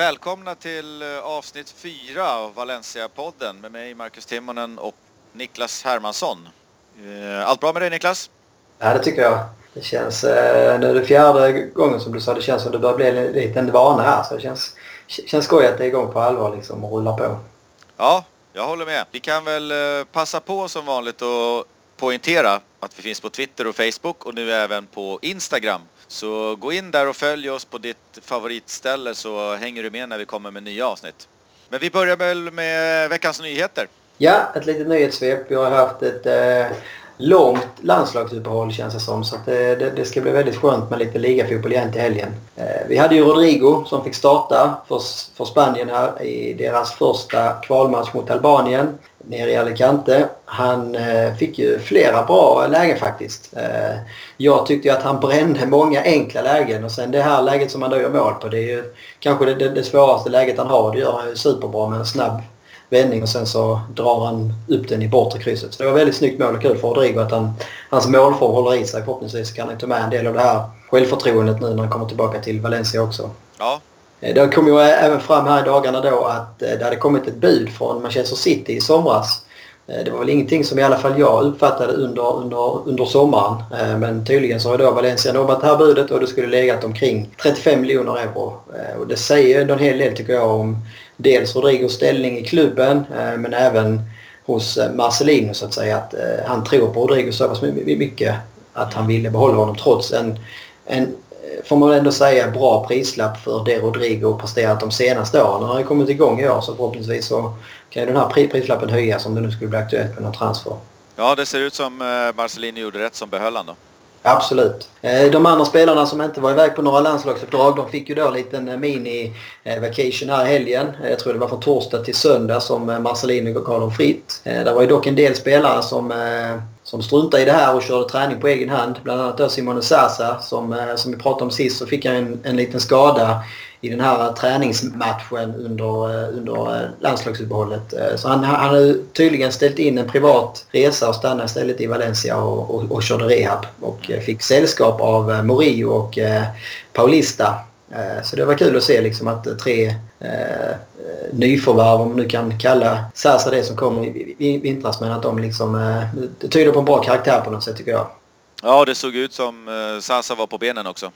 Välkomna till eh, avsnitt 4 av Valencia-podden med mig Marcus Timonen och Niklas Hermansson. Eh, allt bra med dig Niklas? Ja, det tycker jag. Det känns, eh, nu är det fjärde gången som du sa, det känns som det börjar bli en liten vana här. Så det känns, känns skoj att det är igång på allvar liksom och rullar på. Ja, jag håller med. Vi kan väl passa på som vanligt och poängtera att vi finns på Twitter och Facebook och nu även på Instagram. Så gå in där och följ oss på ditt favoritställe så hänger du med när vi kommer med nya avsnitt. Men vi börjar väl med veckans nyheter. Ja, ett litet nyhetssvep. Vi har haft ett eh, långt landslagsuppehåll känns det som. Så det, det, det, ska bli väldigt skönt med lite ligafotboll igen till helgen. Eh, vi hade ju Rodrigo som fick starta för, för Spanien här i deras första kvalmatch mot Albanien nere i Alicante. Han eh, fick ju flera bra lägen faktiskt. Eh, jag tyckte att han brände många enkla lägen och sen det här läget som han då gör mål på det är ju kanske det, det, det svåraste läget han har. Det gör han ju superbra med en snabb vändning och sen så drar han upp den i bortre krysset. Så det var väldigt snyggt mål och kul för Rodrigo att han, hans målform håller i sig. Förhoppningsvis kan han ta med en del av det här självförtroendet nu när han kommer tillbaka till Valencia också. Ja. Eh, det kom ju även fram här i dagarna då att eh, det hade kommit ett bud från Manchester City i somras. Eh, det var väl ingenting som i alla fall jag uppfattade under, under, under sommaren. Men tydligen så har då Valencia nobbat det här budet och det skulle legat omkring 35 miljoner euro. Och det säger ändå en hel del tycker jag om dels Rodrigos ställning i klubben eh, men även hos eh, Marcelino så att säga. Att eh, han tror på Rodrigo så pass mycket att han ville behålla honom trots en, en får man väl ändå säga bra prislapp för det Rodrigo presterat de senaste åren. Han har ju kommit igång i år så förhoppningsvis så kan ju den här prislappen höjas om det nu skulle bli aktuellt med någon transfer. Ja, det ser ut som Marcelino gjorde rätt som behöll honom då. Absolut. Eh, de andra spelarna som inte var iväg på några landslagsuppdrag de fick ju då en liten eh, mini-vacation eh, här i helgen. Jag tror det var från torsdag till söndag som Marcelino gav dem fritt. Det var ju dock en del spelare som som struntade i det här och körde träning på egen hand. Bland annat då Simone Sasa som, som vi pratade om sist så fick han en, en liten skada i den här eh, träningsmatchen under, eh, under eh, landslagsuppehållet. Så han, han har tydligen ställt in en privat resa och stannade istället i Valencia och, och, och körde rehab. Och fick sällskap av Morio och Paulista så det var kul att se liksom att tre eh, nyförvärv, om man nu kan kalla Sasa det som kom i vintras, men att de liksom... Eh, det tyder på en bra karaktär på något sätt tycker jag. Ja, det såg ut som eh, Sasa var på benen också.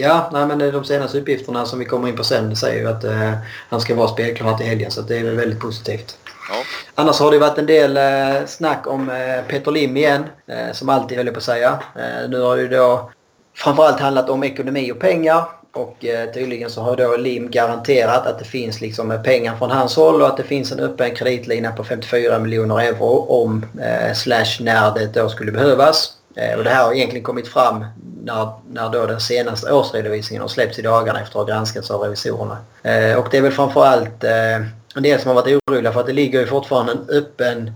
Ja, nej, men de senaste uppgifterna som vi kommer in på sen säger ju att eh, han ska vara spelklar till helgen så det är väldigt positivt. Ja. Annars har det varit en del eh, snack om eh, Peter Lim igen, eh, som alltid höll jag på att säga. Eh, nu har ju då framförallt handlat om ekonomi och pengar. Och eh, tydligen så har då Lim garanterat att det finns liksom pengar från hans håll och att det finns en öppen kreditlina på 54 miljoner euro om eh, slash när det då skulle behövas. Eh, och det här har egentligen kommit fram när, när då den senaste årsredovisningen har släppts i dagarna efter att ha granskats av revisorerna. Eh, och det är väl framförallt eh, en del som har varit oroliga för att det ligger ju fortfarande en öppen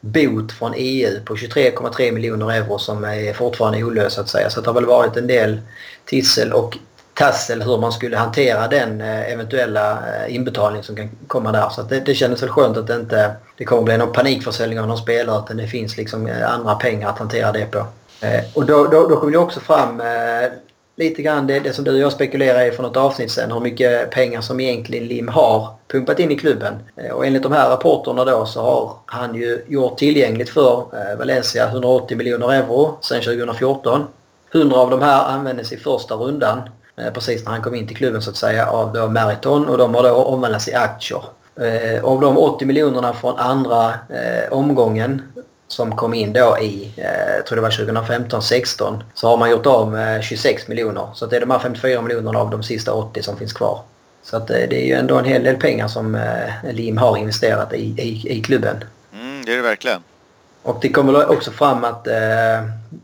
bot från EU på 23,3 miljoner euro som är fortfarande olöst så att säga. Så det har väl varit en del tissel och tassel hur man skulle hantera den eh, eventuella eh, inbetalning som kan komma där. Så det, det kändes väl skönt att det inte det kommer bli någon panikförsäljning av någon spelare utan det finns liksom eh, andra pengar att hantera det på. Och då, då, då kom det också fram lite grann det, det som du och jag spekulerade i för något avsnitt sen. Hur mycket pengar som egentligen Lim har pumpat in i klubben. Och enligt de här rapporterna då så har han ju gjort tillgängligt för Valencia 180 miljoner euro sedan 2014. 100 av de här användes i första rundan precis när han kom in till klubben så att säga av då Meriton och de har då omvandlats i aktier. Eh, av de 80 miljonerna från andra eh, omgången som kom in då i, eh, tror det var 2015-16, så har man gjort av med 26 miljoner. Så det är de här 54 miljonerna av de sista 80 som finns kvar. Så att, eh, det är ju ändå en hel del pengar som eh, Lim har investerat i, i, i klubben. Mm, det är det verkligen. Och det kommer också fram att eh,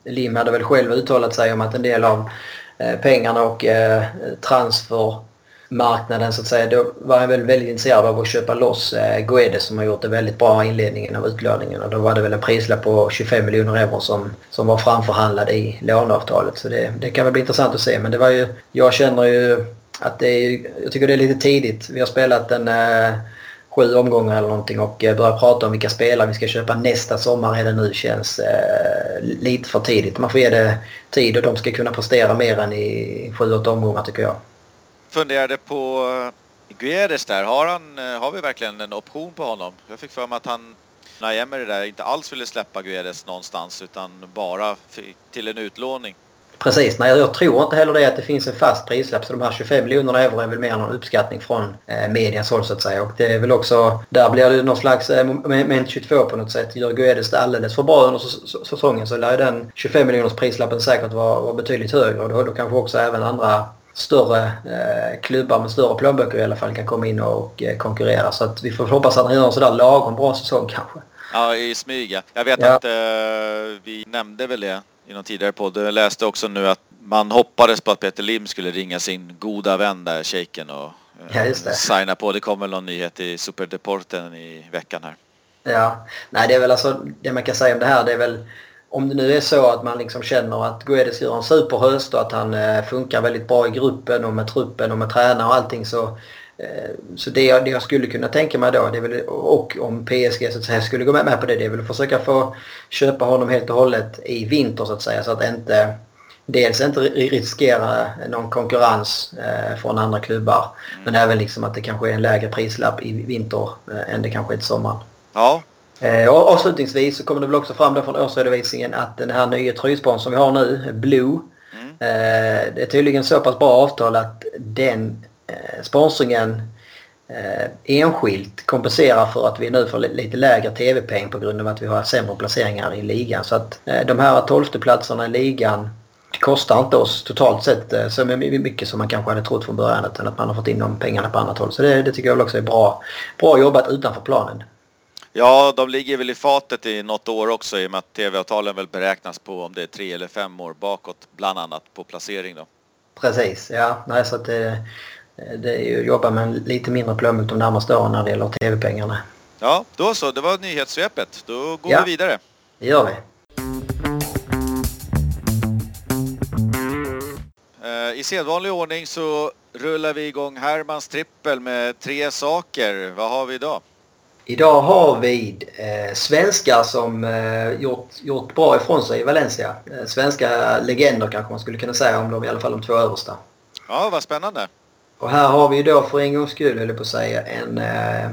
Lim hade väl själv uttalat sig om att en del av Eh, Eh, pengarna och eh, transfermarknaden så att säga. Då var han väl väldigt intresserad av att köpa loss eh, Guedes som har gjort det väldigt bra i inledningen av utlåningen. Och då var det väl en prislapp på 25 miljoner euro som, som var framförhandlad i låneavtalet. Så det, det kan väl bli intressant att se. Men det var ju, jag känner ju att det är, jag tycker det är lite tidigt. Vi har spelat en sju omgångar eller någonting och eh, börja prata om vilka spelare vi ska köpa nästa sommar eller nu känns eh, lite för tidigt. Man får ge det tid och de ska kunna prestera mer än i sju, åtta omgångar tycker jag. Funderade på eh, Guedes där, har, han, eh, har vi verkligen en option på honom? Jag fick för mig att han, när det där, inte alls ville släppa Guedes någonstans utan bara till en utlåning. Precis, nej jag tror inte heller det att det finns en fast prislapp så de här 25 miljonerna euro är väl mer någon uppskattning från eh, medias håll så att säga. Och det är väl också, där blir det någon slags eh, moment 22 på något sätt. Gör Guedes det alldeles för bra under säsongen så lär den 25 miljoners prislappen säkert vara, vara betydligt högre och då, då kanske också även andra större eh, klubbar med större plånböcker i alla fall kan komma in och eh, konkurrera. Så att vi får hoppas att han gör en sådär lagom bra säsong kanske. Ja, i smyga. Jag vet ja. att eh, vi nämnde väl det i någon tidigare podd. Jag läste också nu att man hoppades på att Peter Lim skulle ringa sin goda vän där, shejken och ja, det. signa på. Det kommer någon nyhet i Superdeporten i veckan här. Ja, nej det är väl alltså det man kan säga om det här det är väl om det nu är så att man liksom känner att Guedes gör en superhöst och att han eh, funkar väldigt bra i gruppen och med truppen och med tränare och allting så eh, så det, det jag skulle kunna tänka mig då, väl, och om PSG så att säga skulle gå med på det, det är väl att försöka få köpa honom helt och hållet i vinter så att säga så att inte dels inte riskera någon konkurrens eh, från andra klubbar mm. men även liksom att det kanske är en lägre prislapp i vinter eh, än det kanske är till sommaren. Ja, Eh, och avslutningsvis så kommer det väl också fram från årsredovisningen att den här nya tröjsponsorn som vi har nu, Blue, mm. eh, det är tydligen så pass bra avtal att den eh, sponsringen eh, enskilt kompenserar för att vi nu får lite lägre tv-peng på grund av att vi har sämre placeringar i ligan. Så att eh, de här platserna i ligan kostar inte oss totalt sett eh, så mycket som man kanske hade trott från början utan att man har fått in de pengarna på annat håll. Så det, det tycker jag också är bra, bra jobbat utanför planen. Ja, de ligger väl i fatet i något år också i och med att tv-avtalen väl beräknas på om det är tre eller fem år bakåt, bland annat på placering då. Precis, ja. Nej, så att det, det är ju att jobba med en lite mindre plånbok de närmaste åren när det gäller tv-pengarna. Ja, då så. Det var nyhetssvepet. Då går ja, vi vidare. det gör vi. Eh, I sedvanlig ordning så rullar vi igång Hermans trippel med tre saker. Vad har vi idag? Idag har vi eh, svenskar som eh, gjort, gjort bra ifrån sig i Valencia. Eh, svenska legender kanske man skulle kunna säga om de i alla fall de två översta. Ja, vad spännande. Och här har vi då för en gångs skull, höll jag på att säga, en, eh,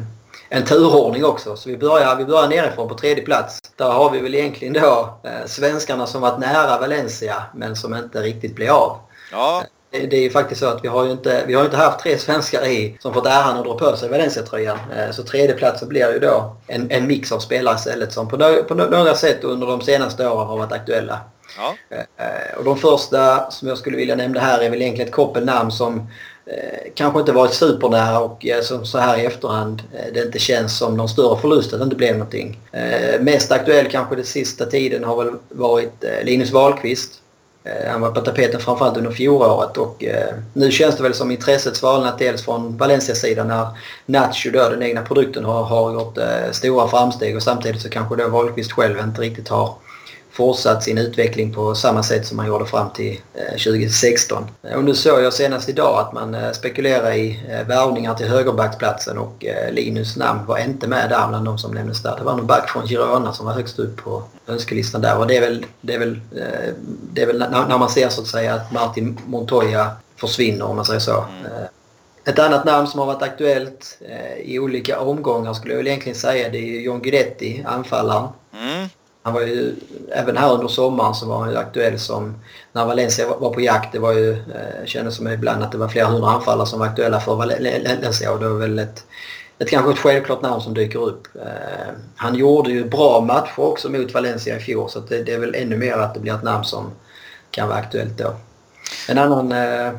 en turordning också. Så vi börjar, vi börjar nerifrån på tredje plats. Där har vi väl egentligen då eh, svenskarna som varit nära Valencia men som inte riktigt blev av. Ja. Det är ju faktiskt så att vi har ju inte, vi har inte haft tre svenskar i som fått äran att dra på sig Valencia-tröjan. Eh, så tredjeplatsen blir ju då en, en mix av spelare istället som på, no, på några sätt under de senaste åren har varit aktuella. Ja. Eh, och de första som jag skulle vilja nämna här är väl egentligen ett koppelnamn som eh, Eh, kanske inte varit supernära och som så här i efterhand eh, det inte känns som någon större förlust att det inte blev någonting. Eh, mest aktuell kanske den sista tiden har väl varit Linus Wahlqvist han var på tapeten framförallt under fjolåret och nu känns det väl som intresset svalnat dels från Valencia-sidan när Nacho, då, den egna produkten, har, har gjort stora framsteg och samtidigt så kanske då Wahlqvist själv inte riktigt har fortsatt sin utveckling på samma sätt som man gjorde fram till 2016. Eh, och nu såg jag senast idag att man eh, spekulerar i eh, värvningar till högerbacksplatsen och Linus namn var inte med där bland de som nämndes där. Det var någon back från Girona som var högst upp på önskelistan där och det är väl, det är väl, det är väl när man ser så att säga att Martin Montoya försvinner om man säger så. Mm. Ett annat namn som har varit aktuellt i olika omgångar skulle jag väl egentligen säga det är John Guidetti, anfallaren. Mm. Han var ju, även här under sommaren så var han ju aktuell som, när Valencia var på jakt, det var ju, eh, kändes som ibland att det var flera hundra anfallare som var aktuella för Valencia och det var väl ett, ett kanske ett självklart namn som dyker upp. Eh, han gjorde ju bra matcher också mot Valencia i fjol så det, det, är väl ännu mer att det blir ett namn som kan vara aktuellt då. En annan eh,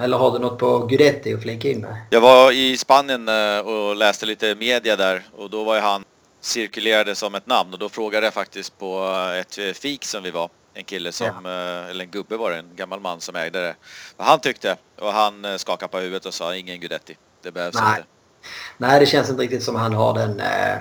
eller har du något på Guidetti att flika in med? Jag var i Spanien eh, och läste lite media där och då var ju han cirkulerade som ett namn och då frågade jag faktiskt på ett eh, fik som vi var. En kille som, ja. Eh, eller en gubbe var det, en gammal man som ägde det. Vad han tyckte och han eh, skakade på huvudet och sa ingen Gudetti. Det behövs Nej. inte. Nej, det känns inte riktigt som han har den eh, Eh,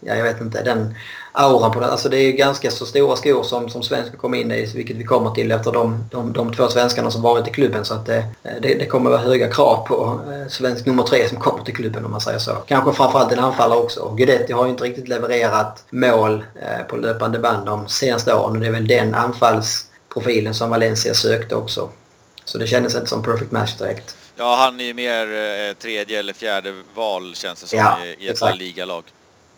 ja, jag vet inte, den auran på den. Alltså det är ju ganska så stora skor som, som svenskar kommer in i, vilket vi kommer till efter de, de, de två svenskarna som varit i klubben. Så att det, det, det kommer vara höga krav på eh, svensk nummer tre som kommer till klubben om man säger så. Kanske framförallt en anfallare också. Guidetti har ju inte riktigt levererat mål eh, på löpande band de senaste åren och det är väl den anfallsprofilen som Valencia sökte också. Så det kändes inte som perfect match direkt. Ja, han är ju mer eh, tredje eller fjärde val känns det som ja, i, i ett ligalag.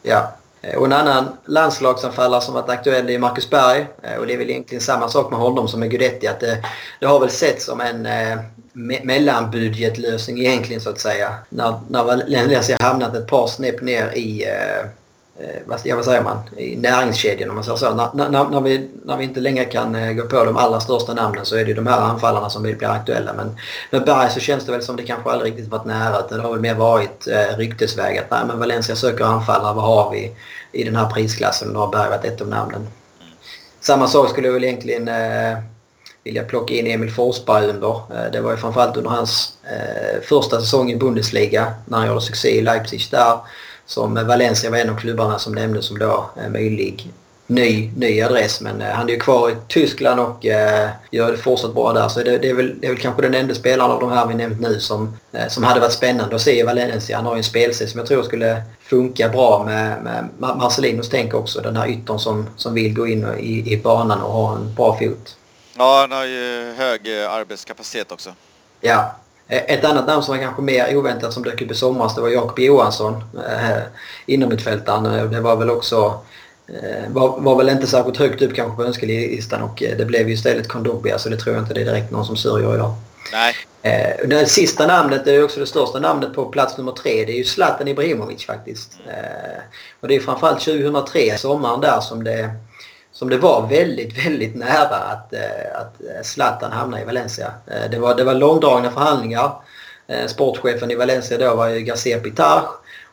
Ja, eh, och en annan landslagsanfallare som varit aktuell är Marcus Berg. Eh, och det är väl egentligen samma sak med honom som med Guidetti. Att det, det har väl sett som en eh, me mellanbudgetlösning egentligen så att säga. När, när Valencia hamnat ett par snäpp ner i eh, eh, Eh, vad, ja, vad säger man, i näringskedjan om man säger så. När, när, när, vi, när vi inte längre kan eh, gå på de allra största namnen så är det de här anfallarna som blir aktuella. Men med Berg så känns det väl som det kanske aldrig riktigt varit nära. Det har väl mer varit eh, ryktesväg att nej, men Valencia söker anfallare, vad har vi i den här prisklassen? Då har Berg varit ett av namnen. Samma sak skulle jag väl egentligen eh, vilja plocka in Emil Forsberg under. Eh, det var ju framförallt under hans eh, första säsong i Bundesliga när han gjorde succé i Leipzig där som Valencia var en av klubbarna som nämndes som då möjlig ny, ny adress. Men eh, han är ju kvar i Tyskland och eh, gör det fortsatt bra där. Så det, det, är väl, det är väl kanske den enda spelaren av de här vi nämnt nu som, eh, som hade varit spännande att se i Valencia. Han har ju en spelstil som jag tror skulle funka bra med, med Marcelinos tänk också. Den här yttern som, som vill gå in i, i banan och ha en bra fot. Ja, han har ju hög arbetskapacitet också. Ja, ett annat namn som var kanske mer oväntat som dök upp i somras det var Jakob Johansson, eh, innermittfältaren. Det var väl också eh, var, var väl inte särskilt högt upp kanske på önskelistan och eh, det blev ju istället Kondobia så det tror jag inte det är direkt någon som sörjer idag. Nej. Eh, det sista namnet det är också det största namnet på plats nummer tre. Det är ju Zlatan Ibrahimovic faktiskt. Eh, och det är framförallt 2003, sommaren där, som det som det var väldigt, väldigt nära att, eh, att eh, Zlatan hamnade i Valencia. Eh, det var, det var långdragna förhandlingar. Sportchefen i Valencia då var ju Garcia Pitar.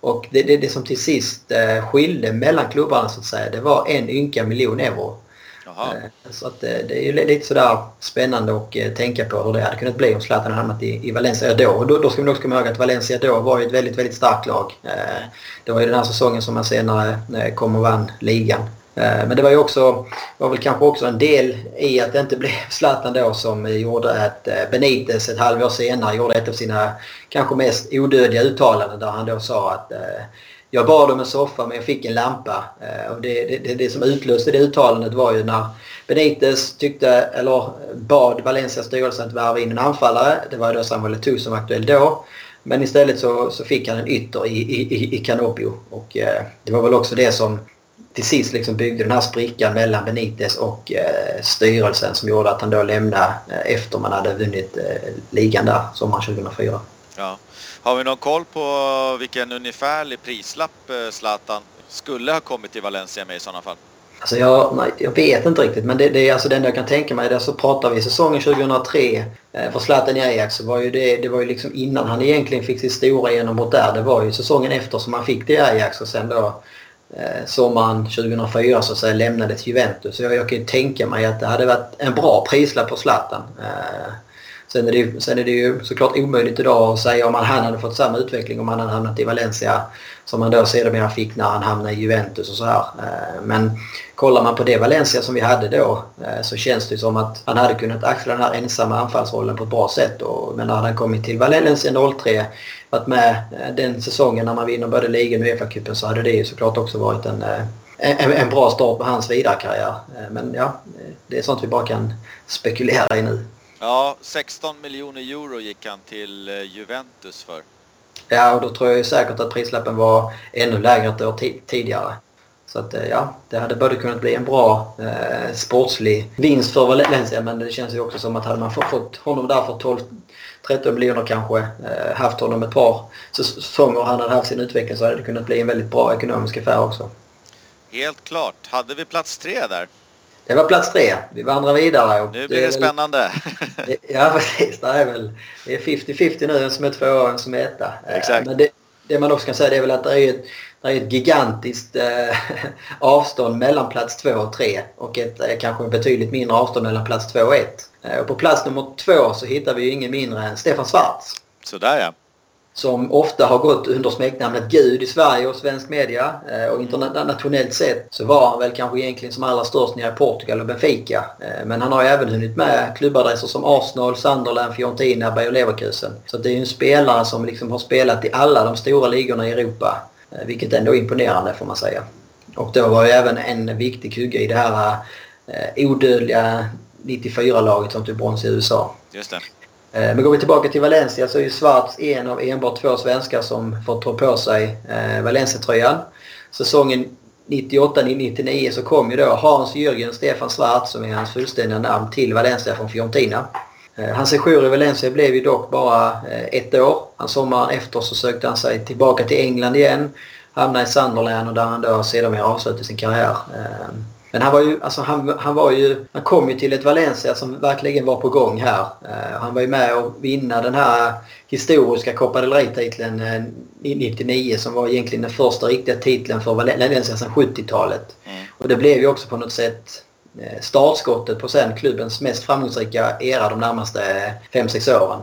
Och det, det, det som till sist skilde mellan klubbarna så att säga, det var en ynka miljon euro. Jaha. Så att det är ju lite sådär spännande att tänka på hur det hade kunnat bli om Zlatan hade hamnat i, i Valencia då. Och då, då ska man också komma ihåg att Valencia då var ju ett väldigt, väldigt starkt lag. Det var ju den här säsongen som man senare kom och vann ligan. Eh, men det var ju också, var väl kanske också en del i att det inte blev Zlatan då som gjorde att eh, Benitez ett halvår senare gjorde ett av sina kanske mest odödliga uttalanden där han då sa att eh, jag bad om en soffa men jag fick en lampa. Och det, det, det som utlöste det uttalandet var ju när Benitez tyckte, eller bad Valencias styrelse att värva in en anfallare. Det var ju då Samuel Eto'o som var aktuell då. Men istället så, så fick han en ytter i, i, i Canopio. Och eh, det var väl också det som till sist liksom byggde den här sprickan mellan Benitez och eh, styrelsen som gjorde att han då lämnade eh, efter man hade vunnit eh, ligan där sommaren 2004. Ja. Har vi någon koll på vilken ungefärlig prislapp eh, Zlatan skulle ha kommit till Valencia med i sådana fall? Alltså jag, nej, jag vet inte riktigt men det, det är alltså det enda jag kan tänka mig. Där så pratar vi säsongen 2003 eh, för Zlatan i Ajax så var ju det, det var ju liksom innan han egentligen fick sitt stora genombrott där. Det var ju säsongen efter som han fick det i Ajax och sen då Eh, sommaren 2004 så att säga lämnade till Juventus. Jag, jag kan ju tänka mig att det hade varit en bra prislapp på Zlatan. Eh, sen, är det ju, sen är det ju såklart omöjligt idag att säga om han hade fått samma utveckling om han hade hamnat i Valencia som han då sedermera fick när han hamnade i Juventus och så här. Eh, men kollar man på det Valencia som vi hade då eh, så känns det som att han hade kunnat axla den här ensamma anfallsrollen på ett bra sätt. Men när han kommit till Valencia 03 varit med eh, den säsongen när man vinner både ligan och Uefa-cupen så hade det ju såklart också varit en, en, en bra start på hans vidare karriär. Men ja, det är sånt vi bara kan spekulera i nu. Ja, 16 miljoner euro gick han till Juventus för. Ja, och då tror jag säkert att prislappen var ännu lägre ett år tidigare. Så att eh, ja, det hade både kunnat bli en bra eh, sportslig vinst för Valencia men det känns ju också som att hade man fått honom där för 12 13 miljoner kanske, eh, haft honom ett par säsonger och han hade haft sin utveckling så hade det kunnat bli en väldigt bra ekonomisk affär också. Helt klart. Hade vi plats tre där? Det var plats tre. Vi vandrar vidare. Nu blir det, det spännande. Väl, ja precis. Det är väl det är 50-50 nu. En som är två och en som är etta. Eh, Exakt. Men det, det, man också kan säga är väl att det är ett, det är ett gigantiskt eh, avstånd mellan plats två och tre. Och ett eh, kanske betydligt mindre avstånd mellan plats två och ett. Eh, och på plats nummer två så hittar vi ju ingen mindre än Stefan Schwarz. Sådär ja som ofta har gått under smeknamnet Gud i Sverige och svensk media. Eh, och internationellt sett så var han väl kanske egentligen som allra störst nere i Portugal och Benfica. Eh, men han har ju även hunnit med klubbadresser som Arsenal, Sunderland, Fiorentina, Bayer Leverkusen. Så det är ju en spelare som liksom har spelat i alla de stora ligorna i Europa. Eh, vilket ändå är imponerande får man säga. Och då var ju även en viktig kugge i det här odödliga 94-laget som tog brons i USA. Just det. Eh, men går vi tillbaka till Valencia så är ju Schwarz en av enbart två svenskar som fått ta på sig eh, Valencia-tröjan. Säsongen 98-99 så kom ju då Hans-Jürgen Stefan Schwarz, som är hans fullständiga namn, till Valencia från Fiorentina. Eh, hans sejour i Valencia blev ju dock bara ett år. Han sommaren efter så sökte han sig tillbaka till England igen. Hamnade i Sunderland och där han då sedermera avslutade sin karriär. Men han var ju, alltså han, han var ju, han kom ju till ett Valencia som verkligen var på gång här. Uh, han var ju med och vinna den här historiska Copa del Rey-titeln uh, 99 som var egentligen den första riktiga titeln för Valencia sedan 70-talet. Mm. Och det blev ju också på något sätt uh, startskottet på sen klubbens mest framgångsrika era de närmaste 5-6 åren.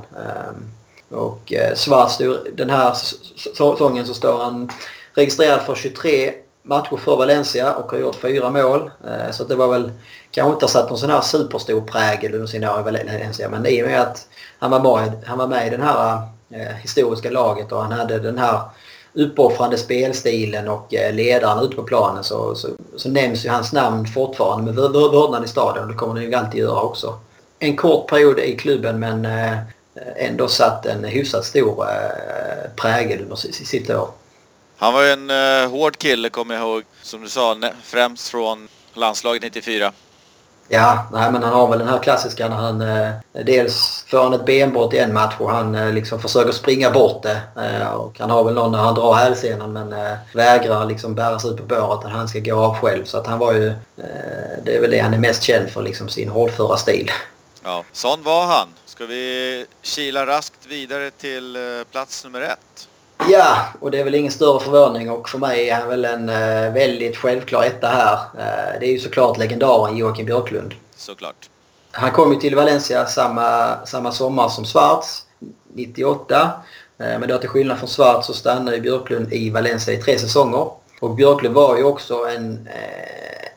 Och Schwarz, den här säsongen så står han registrerad för 23 matcher för Valencia och har gjort fyra mål. Eh, så det var väl kanske inte satt någon sån här superstor prägel under sina år i Valencia. Men i och med att han var med, han var med i det här eh, historiska laget och han hade den här uppoffrande spelstilen och eh, ledaren ute på planen så, så, så nämns ju hans namn fortfarande med vördnad i stadion. Det kommer han ju alltid göra också. En kort period i klubben men ändå satt en hyfsat stor prägel under sitt år. Han var ju en uh, hård kille kommer jag ihåg. Som du sa, främst från landslaget 94. Ja, nej, men han har väl den här klassiska när han eh, dels får han ett benbrott i en match och han eh, liksom försöker springa bort det. Eh, och han har väl någon när han drar hälsenan men eh, vägrar liksom sig ut på båret att han ska gå av själv. Så att han var ju, eh, det är väl det han är mest känd för, liksom sin hårdföra stil. Ja, sån var han. Ska vi kila raskt vidare till eh, plats nummer ett? Ja, och det är väl ingen större förvåning och för mig är han väl en uh, väldigt självklar etta här. Uh, det är ju såklart legendaren Joakim Björklund. Såklart. Han kom ju till Valencia samma, samma sommar som Schwarz, 98. Uh, men då till skillnad från Schwarz så stannade Björklund i Valencia i tre säsonger. Och Björklund var ju också en,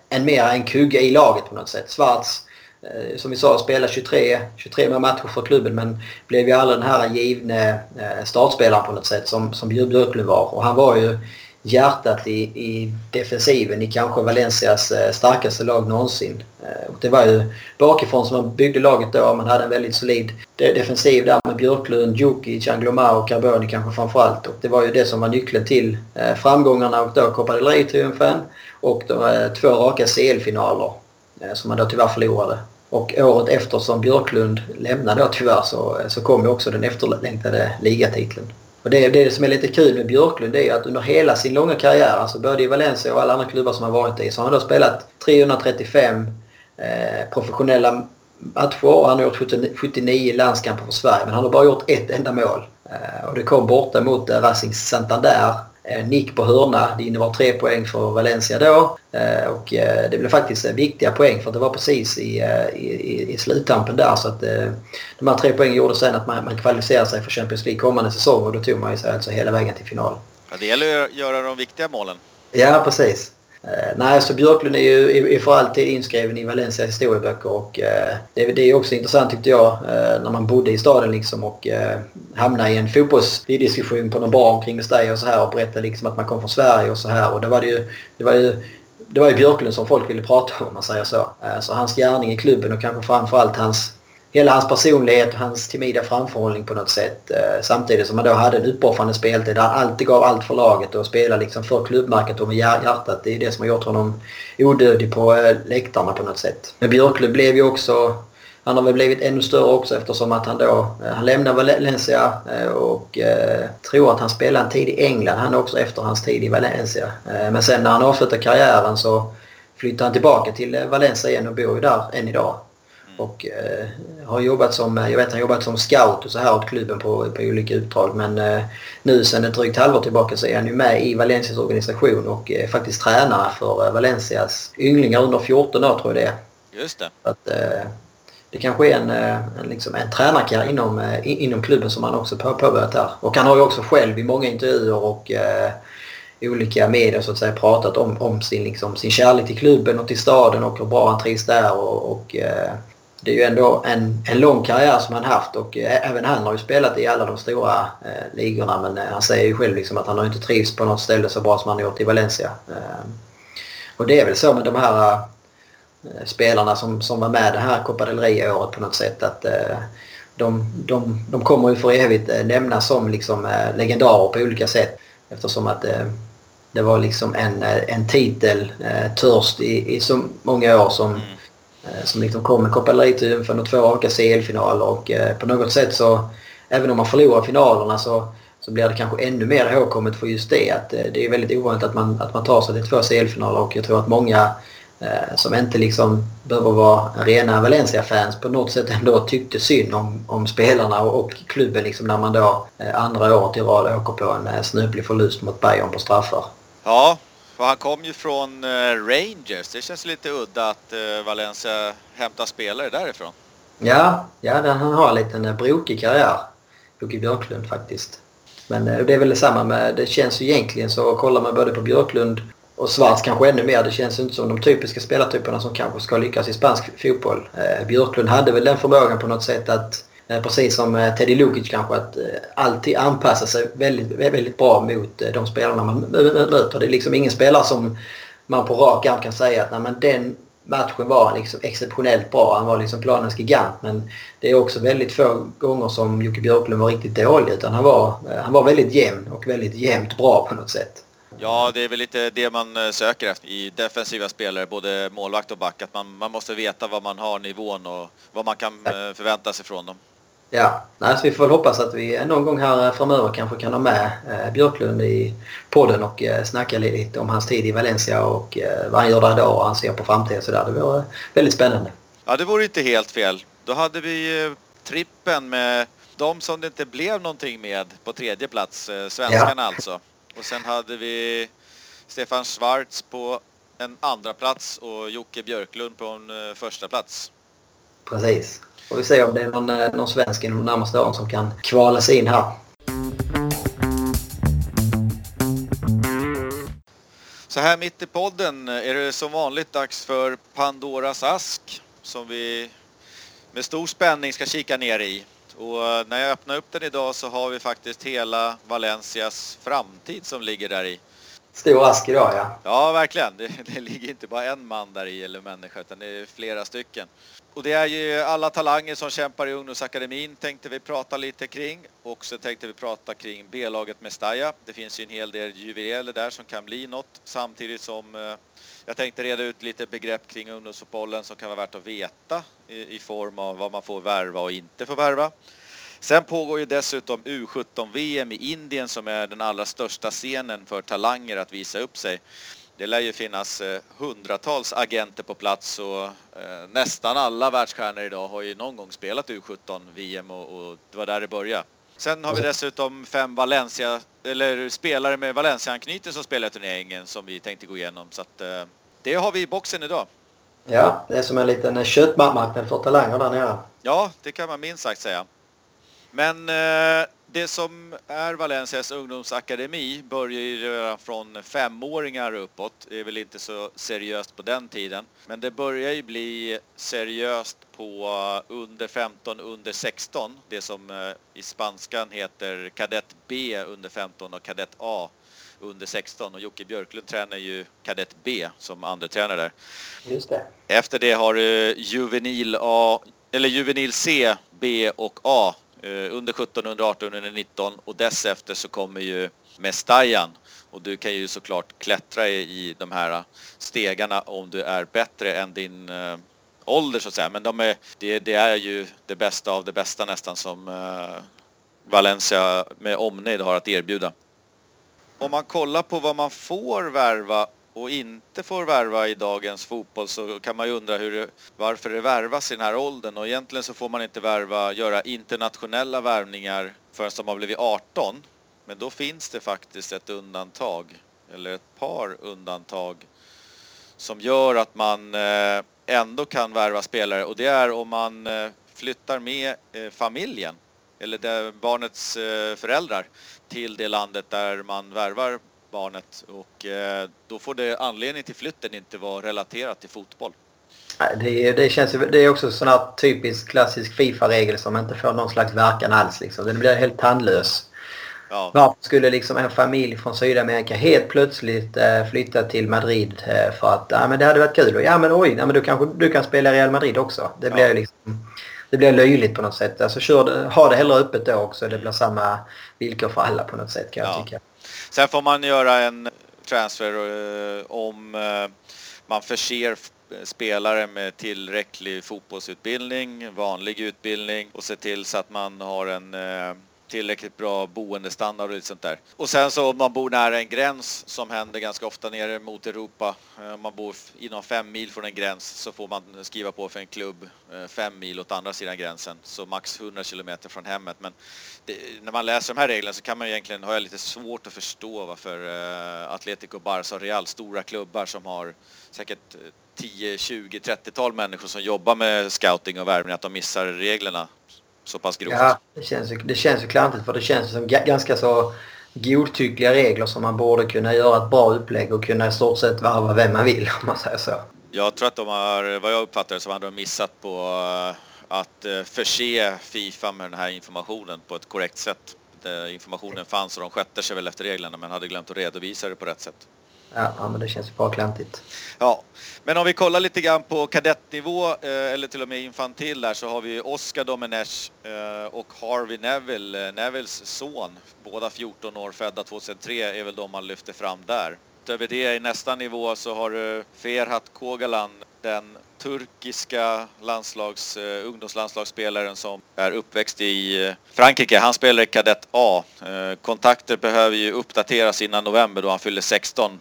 en mer en kugge i laget på något sätt. Eh, Eh, som vi sa, spelade 23, 23 matcher för klubben men blev ju aldrig den här givne eh, startspelaren på något sätt som, som Björklund var. Och han var ju hjärtat i, i defensiven i kanske Valencias eh, starkaste lag någonsin. Och det var ju bakifrån som man byggde laget då. Man hade en väldigt solid defensiv där med Björklund, Djukic, Anglomar och Carboni kanske framförallt. Och det var ju det som var nyckeln till framgångarna och då Copa del Rey-triumfen och de två raka CL-finaler som man då tyvärr förlorade. Och året efter som Björklund lämnade då tyvärr så, så kom ju också den efterlängtade ligatiteln. Och det, det som är lite kul med Björklund är att under hela sin långa karriär, alltså både i Valencia och alla andra klubbar som han varit i, så har han då spelat 335 eh, professionella matcher och han har gjort 79 landskamper för Sverige. Men han har bara gjort ett enda mål. Eh, och det kom borta mot eh, Racing Santander nick på hörna. Det innebar tre poäng för Valencia då. Eh, och eh, det blev faktiskt viktiga poäng för det var precis i, i, i sluttampen där. Så att de här tre poängen gjorde sen att man, man kvalificerade sig för Champions League kommande säsong och då tog man sig alltså hela vägen till final. Ja, det gäller att göra de viktiga målen. Ja, precis. Eh, nej, så Björklund är ju är för alltid inskriven i Valencia historieböcker och det, det är också intressant tyckte jag eh, när man bodde i staden liksom och hamnade i en fotbollsdiskussion på någon bar omkring Mestalla och så här och berättade liksom att man kom från Sverige och så här och det var det ju, det var ju det var ju Björklund som folk ville prata om om man säger så. Så hans gärning i klubben och kanske framförallt hans hela hans personlighet och hans timida framförhållning på något sätt. Eh, samtidigt som han då hade en uppoffrande speltid där han alltid gav allt för laget och spelade liksom för klubbmärket och med hjärtat. Det är det som har gjort honom odödlig på eh, läktarna på något sätt. Men Björklund blev ju också han har väl blivit ännu större också eftersom att han då eh, han lämnade Valencia och eh, tror att han spelade en tid i England. Han är också efter hans tid i Valencia. Eh, men sen när han avslutade karriären så flyttade han tillbaka till Valencia igen och bor ju där än idag. Och eh, har jobbat som, jag vet han jobbat som scout och så här åt klubben på, på olika uppdrag. Men eh, nu sen ett drygt halvår tillbaka så är han ju med i Valencias organisation och är faktiskt tränare för eh, Valencias ynglingar under 14 år tror jag det är. Just det. Att, eh, det kanske är en, eh, en, liksom en tränarkarriär inom, eh, inom klubben som han också påbörjat här. Och han har ju också själv i många intervjuer och olika medier så att säga pratat om, om sin, liksom, sin kärlek till klubben och till staden och hur bra han trivs där och, och det är ju ändå en, en lång karriär som han haft och eh, även han har ju spelat i alla de stora eh, ligorna men eh, han säger ju själv liksom att han har inte trivts på något ställe så bra som han har gjort i Valencia. Eh, och det är väl så med de här eh, spelarna som, som var med det här Copa del Rey-året på något sätt att eh, de, de, de kommer ju för evigt eh, nämnas som liksom, legendarer på olika sätt. Eftersom att det var liksom en, en titel törst i, i så många år som, mm. Eh, som liksom kom med Copa del och två raka CL-finaler och eh, på något sätt så även om man förlorar finalerna så så blir det kanske ännu mer ihågkommet för just det. Att eh, det är väldigt ovanligt att man, att man tar sig till två CL-finaler och jag tror att många som inte liksom behöver vara rena Valencia-fans på något sätt ändå tyckte synd om, om spelarna och, och klubben liksom när man då andra året i rad åker på en snöplig förlust mot Bayern på straffar. Ja, för han kom ju från eh, Rangers. Det känns lite udda att eh, Valencia hämtar spelare därifrån. Ja, ja han har en liten eh, brokig karriär. Jocke Björklund faktiskt. Men det är väl detsamma med, det känns ju egentligen så, kollar man både på Björklund och Svarts kanske ännu mer. Det känns inte som de typiska spelartyperna som kanske ska lyckas i spansk fotboll. Björklund hade väl den förmågan på något sätt att, precis som Teddy Lukic kanske, att alltid anpassa sig väldigt, väldigt bra mot de spelarna man möter. Det är liksom ingen spelare som man på rak arm kan säga att nej, men den matchen var liksom exceptionellt bra. Han var liksom planens gigant men det är också väldigt få gånger som Jocke Björklund var riktigt dålig utan han var, han var väldigt jämn och väldigt jämnt bra på något sätt. Ja, det är väl lite det man eh, söker efter i defensiva spelare, både målvakt och back. Att man, man måste veta vad man har nivån och vad man kan eh, förvänta sig från dem. Ja, nej, vi får väl hoppas att vi någon gång här framöver kanske kan ha med eh, Björklund i podden och eh, snacka lite om hans tid i Valencia och eh, vad han gör där idag och han ser på framtiden så där. Det vore väldigt spännande. Ja, det vore inte helt fel. Då hade vi eh, trippen med de som det inte blev någonting med på tredje plats, eh, svenskarna ja. alltså. Och sen hade vi Stefan Schwarz på en andra plats och Jocke Björklund på en eh, första plats. Precis. Får vi se om det är någon, eh, någon svensk inom de närmaste åren som kan kvala sig in här. Så här mitt i podden eh, är det som vanligt dags för Pandoras ask som vi med stor spänning ska kika ner i. Och eh, när jag öppnar upp den idag så har vi faktiskt hela Valencias framtid som ligger där i. Stor ask idag ja. Ja, verkligen. Det, det ligger inte bara en man där i eller människa utan det är flera stycken. Och det är ju alla talanger som kämpar i ungdomsakademin tänkte vi prata lite kring. Och så tänkte vi prata kring B-laget Mestalla. Det finns ju en hel del juveler där som kan bli något. Samtidigt som eh, jag tänkte reda ut lite begrepp kring ungdomsfotbollen som kan vara värt att veta i, i form av vad man får värva och inte får värva. Sen pågår ju dessutom U17-VM i Indien som är den allra största scenen för talanger att visa upp sig. Det lär ju finnas eh, hundratals agenter på plats och eh, nästan alla världsstjärnor idag har ju någon gång spelat U17-VM och, och, det var där det började. Sen har vi dessutom fem Valencia, eller spelare med Valencia-anknytning som spelar i turneringen som vi tänkte gå igenom. Så att, eh, det har vi i boxen idag. Ja, det är som en liten köttmarknad för talanger där nere. Ja, det kan man minst sagt säga. Men eh, det som är Valencias ungdomsakademi börjar ju redan från femåringar uppåt. Det är väl inte så seriöst på den tiden. Men det börjar ju bli seriöst på under 15, under 16. Det som eh, i spanskan heter kadett B under 15 och kadett A under 16 och Jocke Björklund tränar ju kadett B som andra tränare där. Just det. Efter det har du juvenil A eller juvenil C, B och A Eh, Eh, under 17, under 18, under 19 och dessefter så kommer ju Mestajan och du kan ju såklart klättra i de här stegarna om du är bättre än din eh, ålder så att säga. Men de är, det, det, är ju det bästa av det bästa nästan som eh, Valencia med omnejd har att erbjuda. Om man kollar på vad man får värva och inte får värva i dagens fotboll så kan man ju undra hur det, varför det värvas i den här åldern och egentligen så får man inte värva, göra internationella värvningar förrän de har blivit 18. Men då finns det faktiskt ett undantag, eller ett par undantag som gör att man eh, ändå kan värva spelare och det är om man eh, flyttar med eh, familjen eller barnets föräldrar till det landet där man värvar barnet och eh, då får det anledning till flytten inte vara relaterat till fotboll. Det, det, känns, det är också sån här typisk klassisk Fifa-regel som inte får någon slags verkan alls. Liksom. Den blir helt tandlös. Ja. Varför skulle liksom en familj från Sydamerika helt plötsligt eh, flytta till Madrid eh, för att ja, men det hade varit kul? Och, ja men oj, ja, men du, kanske, du kan spela i Real Madrid också. Det blir ja. liksom det blir löjligt på något sätt. Alltså kör ha det hellre öppet då också. Det blir samma villkor för alla på något sätt kan jag tycka. Sen får man göra en transfer eh, om eh, man förser eh, spelare med tillräcklig fotbollsutbildning, vanlig utbildning och se till så att man har en tillräckligt bra boendestandard och lite sånt där. Och sen så om man bor nära en gräns som händer ganska ofta nere mot Europa. Eh, om man bor inom fem mil från en gräns så får man skriva på för en klubb eh, fem mil åt andra sidan gränsen. Så max 100 kilometer från hemmet. Men det, när man läser de här reglerna så kan man egentligen, har jag lite svårt att förstå varför uh, Atletico, Barca och Real, stora klubbar som har säkert 10, 20, 30-tal människor som jobbar med scouting och värvning, att de missar reglerna så pass grovt. Ja, det känns, det känns ju klantigt för det känns som ganska så godtyckliga regler som man borde kunna göra ett bra upplägg och kunna i stort sett varva vem man vill om man säger så. Jag tror att de har, vad jag uppfattar så hade de missat på uh, att eh, förse Fifa med den här informationen på ett korrekt sätt. Informationen fanns och de skötte sig väl efter reglerna men hade glömt att redovisa det på rätt sätt. Ja, men det känns ju bara klantigt. Ja, men om vi kollar lite grann på kadettnivå eh, eller till och med infantil där så har vi Oscar Domenech eh, och Harvey Neville, eh, Nevilles son. Båda 14 år, födda 2003 är väl de man lyfter fram där. Utöver det i nästa nivå så har du Ferhat Kogalan, den turkiska landslags, ungdomslandslagsspelaren som är uppväxt i Frankrike. Han spelar i kadett A. Kontakter behöver ju uppdateras innan november då han fyller 16.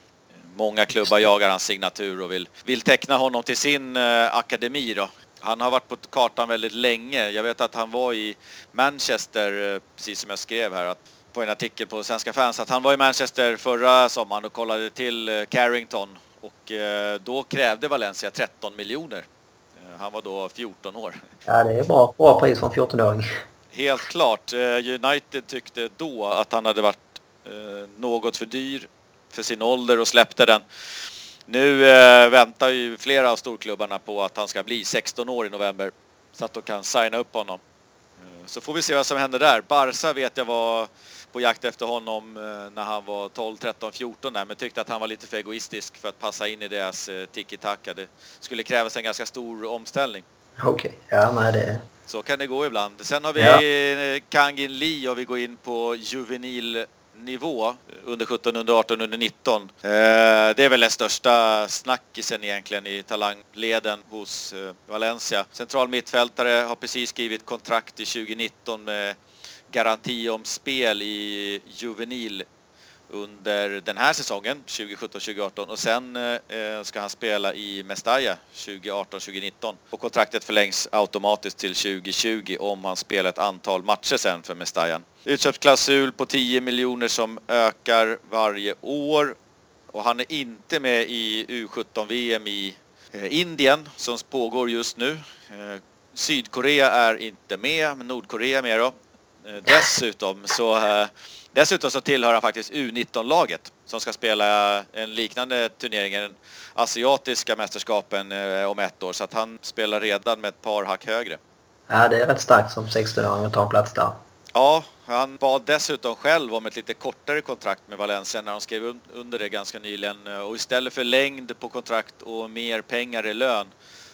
Många klubbar jagar hans signatur och vill, vill teckna honom till sin akademi då. Han har varit på kartan väldigt länge. Jag vet att han var i Manchester, precis som jag skrev här, att på en artikel på Svenska fans, att han var i Manchester förra sommaren och kollade till Carrington och eh, då krävde Valencia 13 miljoner. Eh, han var då 14 år. Ja, det är bra, bra pris för en 14-åring. Helt klart. Eh, United tyckte då att han hade varit något för dyr för sin ålder och släppte den. Nu väntar ju flera av storklubbarna på att han ska bli 16 år i november så att de kan signa upp honom. Så får vi se vad som händer där. Barca vet jag var på jakt efter honom eh, när han var 12, 13, 14 där, men tyckte att han var lite för egoistisk för att passa in i deras eh, tiki-taka. Det skulle krävas en ganska stor omställning. Okej, okay. ja men det... Så kan det gå ibland. Sen har vi ja. Kangin Lee och vi går in på juvenil nivå under 17, under 18, under 19. Eh, det är väl den största snackisen egentligen i talangleden hos eh, Valencia. Central mittfältare har precis skrivit kontrakt i 2019 med garanti om spel i juvenil under den här säsongen 2017-2018 och sen eh, ska han spela i Mestalla 2018-2019 och kontraktet förlängs automatiskt till 2020 om han spelar ett antal matcher sen för Mestalla. Utköpsklausul på 10 miljoner som ökar varje år och han är inte med i U17-VM i eh, Indien som pågår just nu. Eh, Sydkorea är inte med, men Nordkorea är med då. Eh, dessutom så, eh, dessutom så tillhör han faktiskt U19-laget som ska spela en liknande turnering, den asiatiska mästerskapen eh, om ett år. Så att han spelar redan med ett par hack högre. Ja, det är rätt starkt som 16-åring att ta en plats där. Ja, han bad dessutom själv om ett lite kortare kontrakt med Valencia när de skrev under det ganska nyligen. Och istället för längd på kontrakt och mer pengar i lön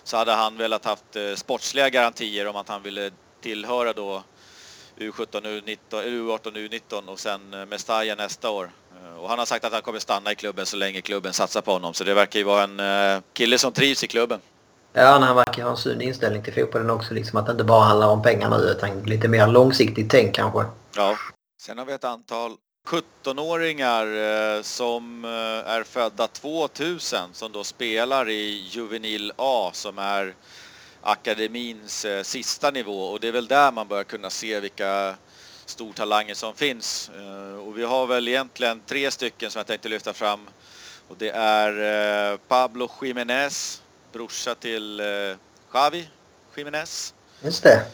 så hade han velat haft sportsliga garantier om att han ville tillhöra då U17, U19, U18, U19 och sen eh, Mestalla nästa år. Eh, och han har sagt att han kommer stanna i klubben så länge klubben satsar på honom. Så det verkar ju vara en eh, kille som trivs i klubben. Ja, han verkar ha en sund inställning till fotbollen också. Liksom att det inte bara handlar om pengar nu utan lite mer långsiktigt tänk kanske. Ja. Sen har vi ett antal 17-åringar som är födda 2000 som då spelar i Juvenil A som är akademins eh, sista nivå och det är väl där man bör kunna se vilka stortalanger som finns. Eh, och vi har väl egentligen tre stycken som jag tänkte lyfta fram. Och det är eh, Pablo Jiménez, brorsa till Xavi Jiménez. Just det.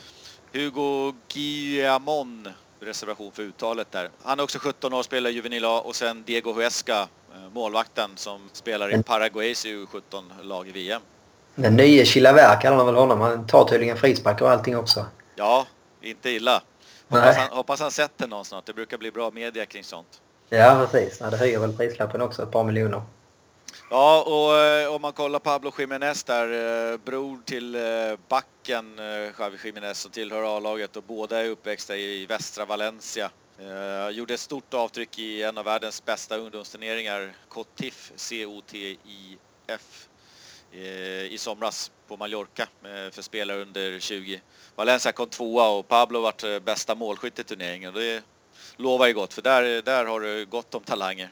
Hugo Guillamon, reservation för uttalet där. Han är också 17 år, spelar i Juvenil A och sen Diego Huesca, målvakten som spelar i Paraguays U17-lag i VM. Den nye Chilavert kallar man väl honom. Han tar tydligen frisparkar och allting också. Ja, inte illa. Hoppas han, hoppas han sätter någon snart. Det brukar bli bra media kring sånt. Ja, precis. Ja, det höjer väl prislappen också ett par miljoner. Ja, och eh, om man kollar Pablo Jiménez där, eh, bror till eh, backen Javi Jiménez som tillhör A-laget och båda är uppväxta i västra Valencia. Gjorde ett stort avtryck i en av världens bästa ungdomsturneringar, COTIF, C-O-T-I-F, Eh, i somras på Mallorca eh, för spelare under 20. Valencia kom tvåa och Pablo vart eh, bästa målskytt i turneringen. Det lovar ju gott för där, där har du gott om talanger.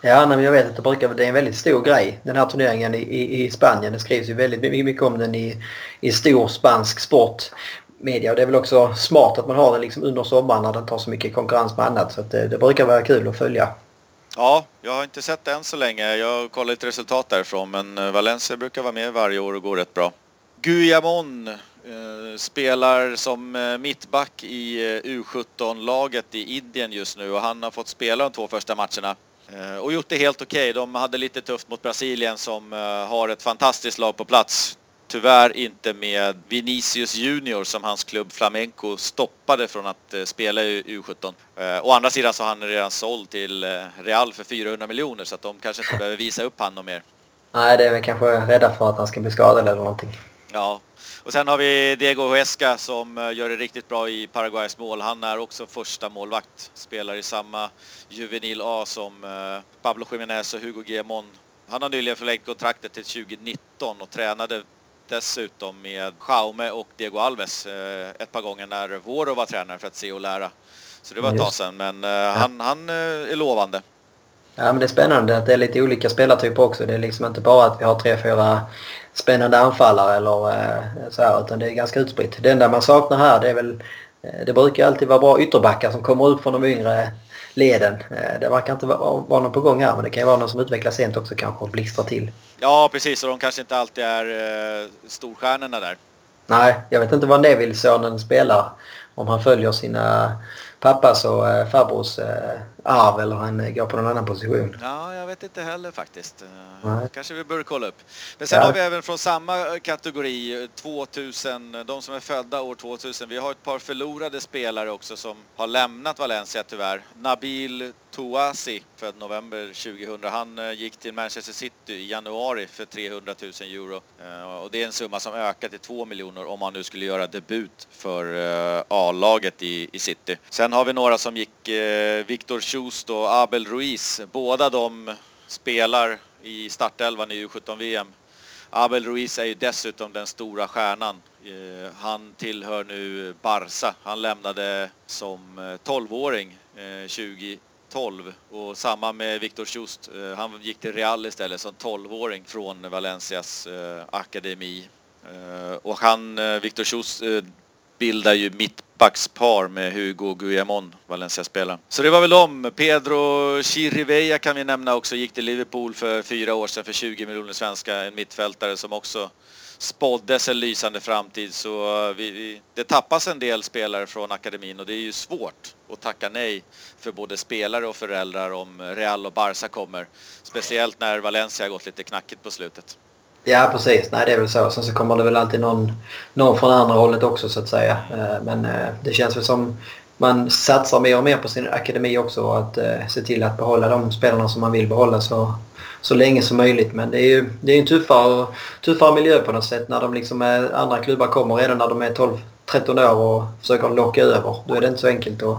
Ja, men jag vet att det, brukar, det är en väldigt stor grej den här turneringen i, i, i Spanien. Det skrivs ju väldigt mycket om den i, i stor spansk sportmedia. Och det är väl också smart att man har den liksom under sommaren när den tar så mycket konkurrens med annat. Så det, det, brukar vara kul att följa. Ja, jag har inte sett det än så länge. Jag har kollat lite resultat därifrån men eh, Valencia brukar vara med varje år och går rätt bra. Guillamon eh, spelar som eh, mittback i eh, U17-laget i Indien just nu och han har fått spela de två första matcherna. Eh, och gjort det helt okej. Okay. De hade lite tufft mot Brasilien som eh, har ett fantastiskt lag på plats. Tyvärr inte med Vinicius Junior som hans klubb Flamenco stoppade från att eh, spela i U17. Å andra sidan så har han redan såld till Real för 400 miljoner så att de kanske inte behöver visa upp han mer. Nej, det är väl kanske rädda för att han ska bli skadad eller någonting. Ja, och sen har vi Diego Huesca som eh, gör det riktigt bra i Paraguays mål. Han är också första målvakt. Spelar i samma juvenil A som eh, Pablo Jiménez och Hugo Guillamon. Han har nyligen förlängt kontraktet till 2019 och tränade dessutom med Jaume och Diego Alves eh, ett par gånger när Voro var tränare för att se och lära. Så det var ett tag sedan, men han, han är lovande. Ja, men det är spännande att det är lite olika spelartyper också. Det är liksom inte bara att vi har tre, fyra spännande anfallare eller eh, så här, utan det är ganska utspritt. Det enda man saknar här det är väl eh, det brukar alltid vara bra ytterbackar som kommer upp från de yngre leden. Eh, det verkar inte vara, vara någon på gång här men det kan ju vara någon som utvecklas sent också kanske och blixtrar till. Ja precis och de kanske inte alltid är eh, storstjärnorna där. Nej, jag vet inte vad Neville-sonen spelar. Om han följer sina pappas och eh, farbrors eh, arv eller han går på någon annan position. Ja, jag vet inte heller faktiskt. Nej. Kanske vi bör kolla upp. Men sen ja. har vi även från samma kategori 2000, de som är födda år 2000. Vi har ett par förlorade spelare också som har lämnat Valencia tyvärr. Nabil Touasi, född november 2000. Han eh, gick till Manchester City i januari för 300 000 euro. Och det är en summa som ökar till 2 miljoner om han nu skulle göra debut för A-laget i, i City. Sen har vi några som gick, Victor Schust och Abel Ruiz. Båda de spelar i startelvan i U17-VM. Abel Ruiz är ju dessutom den stora stjärnan. Eh, han tillhör nu Barca. Han lämnade som eh, 12-åring 2012 eh, och samma med Victor Schust. Han gick till Real istället som 12-åring från Valencias akademi. Och han, Victor Schust, bildar ju mitt mittbackspar med Hugo Guillamon, Valencia-spelaren. Så det var väl de. Pedro Chirivella kan vi nämna också, gick till Liverpool för fyra år sedan för 20 miljoner svenska, en mittfältare som också spåddes en lysande framtid så eh, vi, vi, det tappas en del spelare från akademin och det är ju svårt att tacka nej för både spelare och föräldrar om Real och Barca kommer. Speciellt när Valencia har gått lite knackigt på slutet. Ja precis, nej det är väl så. Sen så kommer det väl alltid någon, någon från andra hållet också så att säga. Eh, men eh, det känns väl som man satsar mer och mer på sin akademi också och att eh, se till att behålla de spelarna som man vill behålla så, så länge som möjligt. Men det är ju det är en tuffare, tuffare miljö på något sätt när de liksom är, andra klubbar kommer redan när de är 12-13 år och försöker locka över. Då är det inte så enkelt att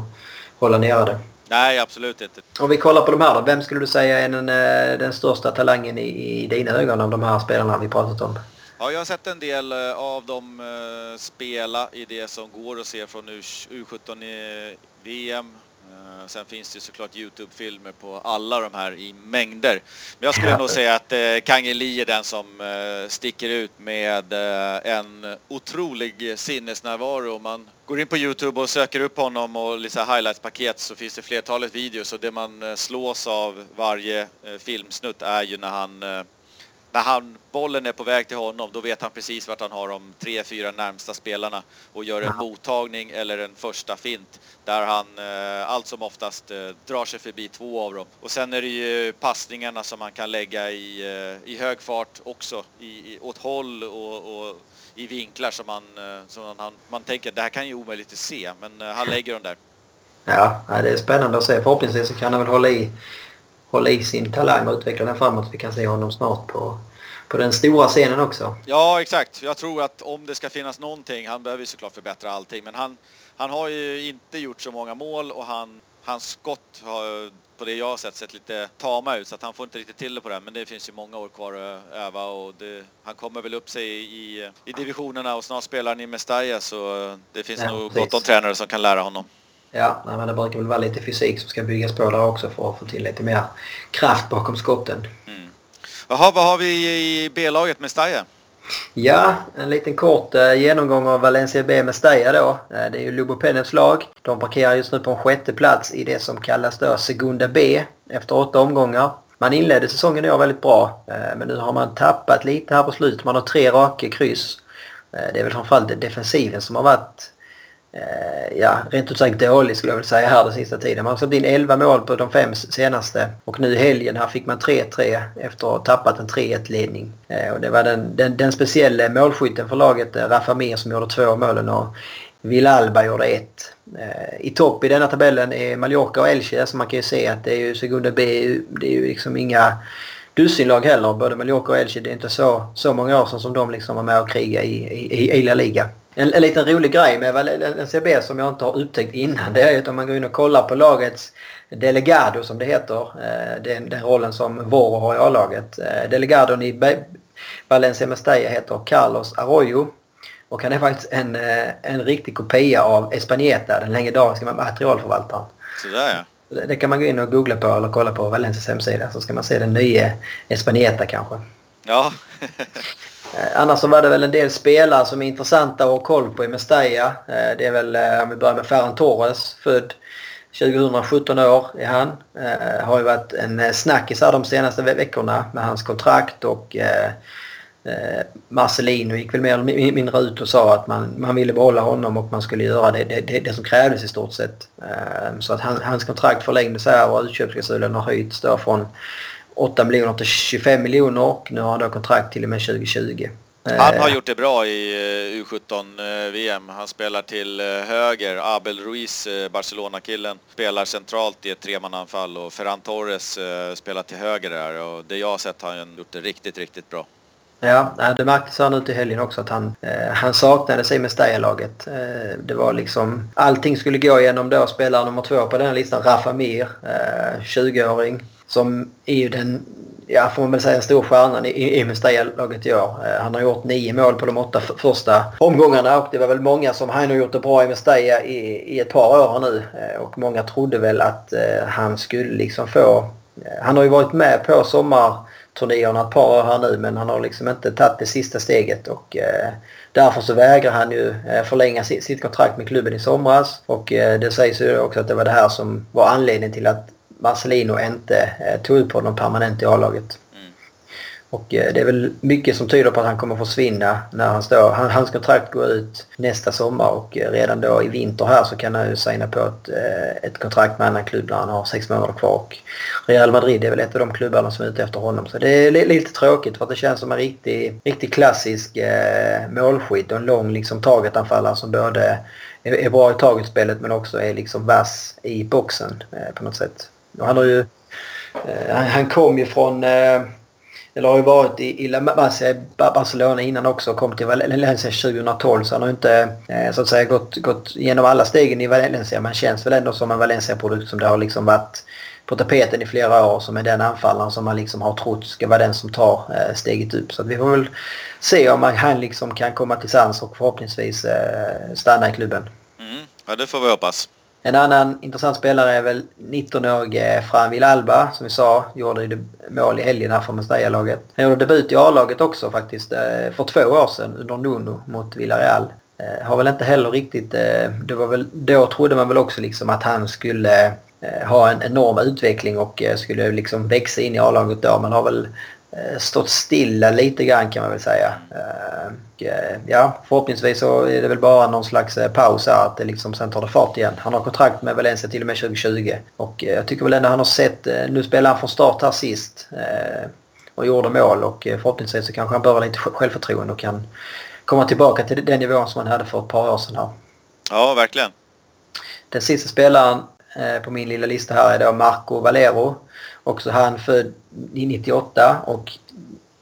hålla nere det. Nej, absolut inte. Om vi kollar på de här då. Vem skulle du säga är den, eh, den största talangen i, i dina ögon av de här spelarna vi pratat om? Ja, jag har sett en del eh, av dem uh, spela i det som går att se från U17 i VM. Eh, sen finns det såklart Youtube-filmer på alla de här i mängder. Men jag skulle ja. nog säga att uh, Kang Li är den som eh, sticker ut med en otrolig sinnesnärvaro. Om man går in på Youtube och söker upp honom och lite highlights-paket så finns det flertalet videos och det man slås av varje filmsnutt är ju när han när han, bollen är på väg till honom, då vet han precis vart han har de tre, fyra närmsta spelarna och gör en mottagning eller en första fint där han eh, allt som oftast eh, drar sig förbi två av dem. Och sen är det ju passningarna som man kan lägga i, eh, i hög fart också, i, i, åt håll och, och i vinklar som man, eh, som man, man tänker det här kan ju omöjligt att se, men eh, han lägger dem där. Ja, det är spännande att se. Förhoppningsvis så kan han väl hålla i hålla i sin talang och utveckla den framåt. Vi kan se honom snart på, på den stora scenen också. Ja, exakt. Jag tror att om det ska finnas någonting, han behöver ju såklart förbättra allting, men han, han har ju inte gjort så många mål och han, hans skott har på det jag har sett sett lite tama ut så att han får inte riktigt till det på det. Men det finns ju många år kvar att öva och det, han kommer väl upp sig i, i divisionerna och snart spelar han i Mestalla så det finns ja, nog gott om tränare som kan lära honom. Ja, men det brukar väl vara lite fysik som ska byggas på där också för att få till lite mer kraft bakom skotten. Mm. Jaha, vad har vi i B-laget Mestalla? Ja, en liten kort eh, genomgång av Valencia B Mestalla då. Eh, det är ju Lubo Penets lag. De parkerar just nu på en sjätte plats i det som kallas då Segunda B efter åtta omgångar. Man inledde säsongen i år väldigt bra eh, men nu har man tappat lite här på slutet. Man har tre raka kryss. Det är väl framförallt defensiven som har varit Eh, ja, rent ut sagt dålig skulle jag vilja säga här den sista tiden. Man har släppt in 11 mål på de fem senaste och nu i helgen här fick man 3-3 efter att ha tappat en 3-1 ledning. Eh, och det var den, den, den speciella målskytten för laget, eh, Rafa Mir, som gjorde två målen och Villalba gjorde ett. Eh, I topp i denna tabellen är Mallorca och Elche så man kan ju se att det är ju Segunda B, det är ju liksom inga dussinlag heller. Både Mallorca och Elche, det är inte så, så många år sedan som de liksom var med och krigade i, i, i La Liga. En, en liten rolig grej med NCB som jag inte har upptäckt innan det är att om man går in och kollar på lagets Delegado som det heter. Eh, den, den rollen som Voro har i A-laget. Eh, Delegadon i Valencia Mestalla heter Carlos Arroyo. Och han är faktiskt en, eh, en riktig kopia av Espanieta, den legendariska materialförvaltaren. Sådär ja. Det kan man gå in och googla på eller kolla på Valencias hemsida så ska man se den nya Espanieta kanske. Ja. Eh, annars så var det väl en del spelare som är intressanta att ha koll på i Mestalla. Eh, det är väl, eh, om vi börjar med Ferran Torres, född 2017 år är han. Har ju varit en snackis här de senaste veckorna med hans kontrakt och Marcelino gick väl mer eller mindre ut och sa att man, man ville behålla honom och man skulle göra det, det, det som krävdes i stort sett. Så att han, hans kontrakt förlängdes här och utköpsklausulen har höjts då från 8 miljoner till 25 miljoner och nu har han då kontrakt till och med 2020. Han har gjort det bra i eh, U17-VM. Eh, han spelar till eh, höger. Abel Ruiz, Barcelona-killen, spelar centralt i ett tremananfall och Ferran Torres spelar till höger där. Och det jag har sett har han gjort det riktigt, riktigt bra. Ja, det märktes han ut i helgen också att han, han saknade sig med laget Det var liksom, allting skulle gå igenom då spelare nummer två på den här listan, Rafa Mir, 20-åring som är ju den, ja får man väl säga, stor stora stjärnan i, i Mestalla-laget i år. Eh, han har gjort nio mål på de åtta första omgångarna och det var väl många som, han har gjort det bra i Mestalla i, i ett par år nu eh, och många trodde väl att eh, han skulle liksom få, eh, han har ju varit med på sommarturnéerna ett par år här nu men han har liksom inte tagit det sista steget och Därför så vägrar han ju förlänga sitt kontrakt med klubben i somras och det sägs ju också att det var det här som var anledningen till att Marcelino inte eh, tog ut på honom permanent i A-laget. Mm. Och eh, det är väl mycket som tyder på att han kommer försvinna när han står. Han, hans kontrakt går ut nästa sommar och eh, redan då i vinter här så kan han ju signa på ett, ett kontrakt med en annan klubb när han har sex månader kvar. Och Real Madrid är väl ett av de klubbarna som är ute efter honom. Så det är lite tråkigt för att det känns som en riktig, riktig klassisk eh, målskytt och en lång liksom, targetanfallare som både är, bra i targetspelet men också är liksom vass i boxen eh, på något sätt. Han, har ju, eh, han kom ju från, eh, eller har ju varit i, La Masia, Barcelona innan också och kom till Valencia 2012 så han har inte eh, så att säga gått, gått igenom alla stegen i Valencia men känns väl ändå som en Valencia-produkt som det har liksom varit på tapeten i flera år som är den anfallaren som man liksom har trott ska vara den som tar steget upp. Så vi får väl se om han liksom kan komma till sans och förhoppningsvis stanna i klubben. Mm. Ja, det får vi hoppas. En annan intressant spelare är väl 19-årige Fran Villalba som vi sa gjorde ju mål i helgen här för Mestalla-laget. Han gjorde debut i A-laget också faktiskt eh, för två år sedan under Nuno mot Villarreal. Eh, har väl inte heller riktigt, eh, det var väl, då trodde man väl också liksom att han skulle ha en enorm utveckling och skulle liksom växa in i A-laget då. men har väl stått stilla lite grann kan man väl säga. Eh, eh, ja, förhoppningsvis så är det väl bara någon slags paus här att det liksom sen tar det fart igen. Han har kontrakt med Valencia till och med 2020 och jag tycker väl ändå han har sett, nu spelar han från start här sist och gjorde mål och förhoppningsvis så kanske han börjar lite självförtroende och kan komma tillbaka till den nivån som han hade för ett par år sedan här. Ja, verkligen. Den sista spelaren på min lilla lista här är då Marco Valero. Också han född 98 och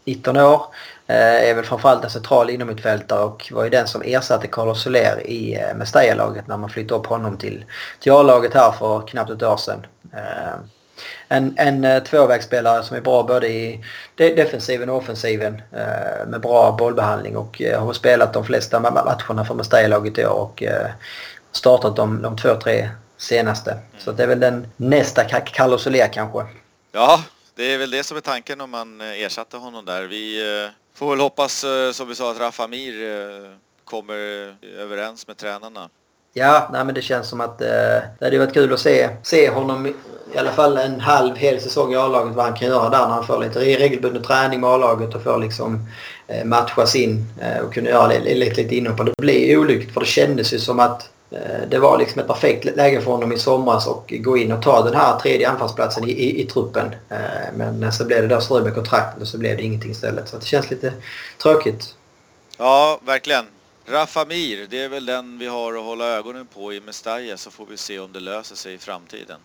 19 år. Är väl framförallt en central inomhutfältare och var ju den som ersatte Carlos Soler i Mestalla-laget när man flyttade upp honom till, till A-laget här för knappt ett år sedan en, en eh, tvåvägsspelare som är bra både i defensiven och offensiven eh, med bra bollbehandling och eh, har spelat de flesta matcherna för Mestalla-laget i år och startat de, de två, tre senaste. Mm. Så det är väl den nästa Carlos Soler kanske. Ja, det är väl det som är tanken om man eh, ersatte honom där. Vi eh, får väl hoppas, eh, som vi sa, att Rafa Mir kommer överens med tränarna. Ja, nej, men det känns som att eh, det hade varit kul att se, se honom i alla fall en halv hel säsong i A-laget vad han kan göra där när han får lite regelbunden träning med A-laget och får liksom eh, matchas in eh, och kunna göra lite, lite, lite inhopp. Det blir olyckligt för det kändes ju som att Eh, det var liksom ett perfekt läge för honom i somras och gå in och ta den här tredje anfallsplatsen i, i, i truppen. Eh, men så blev det där strul med kontraktet och så blev det ingenting istället. Så det känns lite tråkigt. Ja, verkligen. Rafamir, det är väl den vi har att hålla ögonen på i Mestalla så får vi se om det löser sig i framtiden.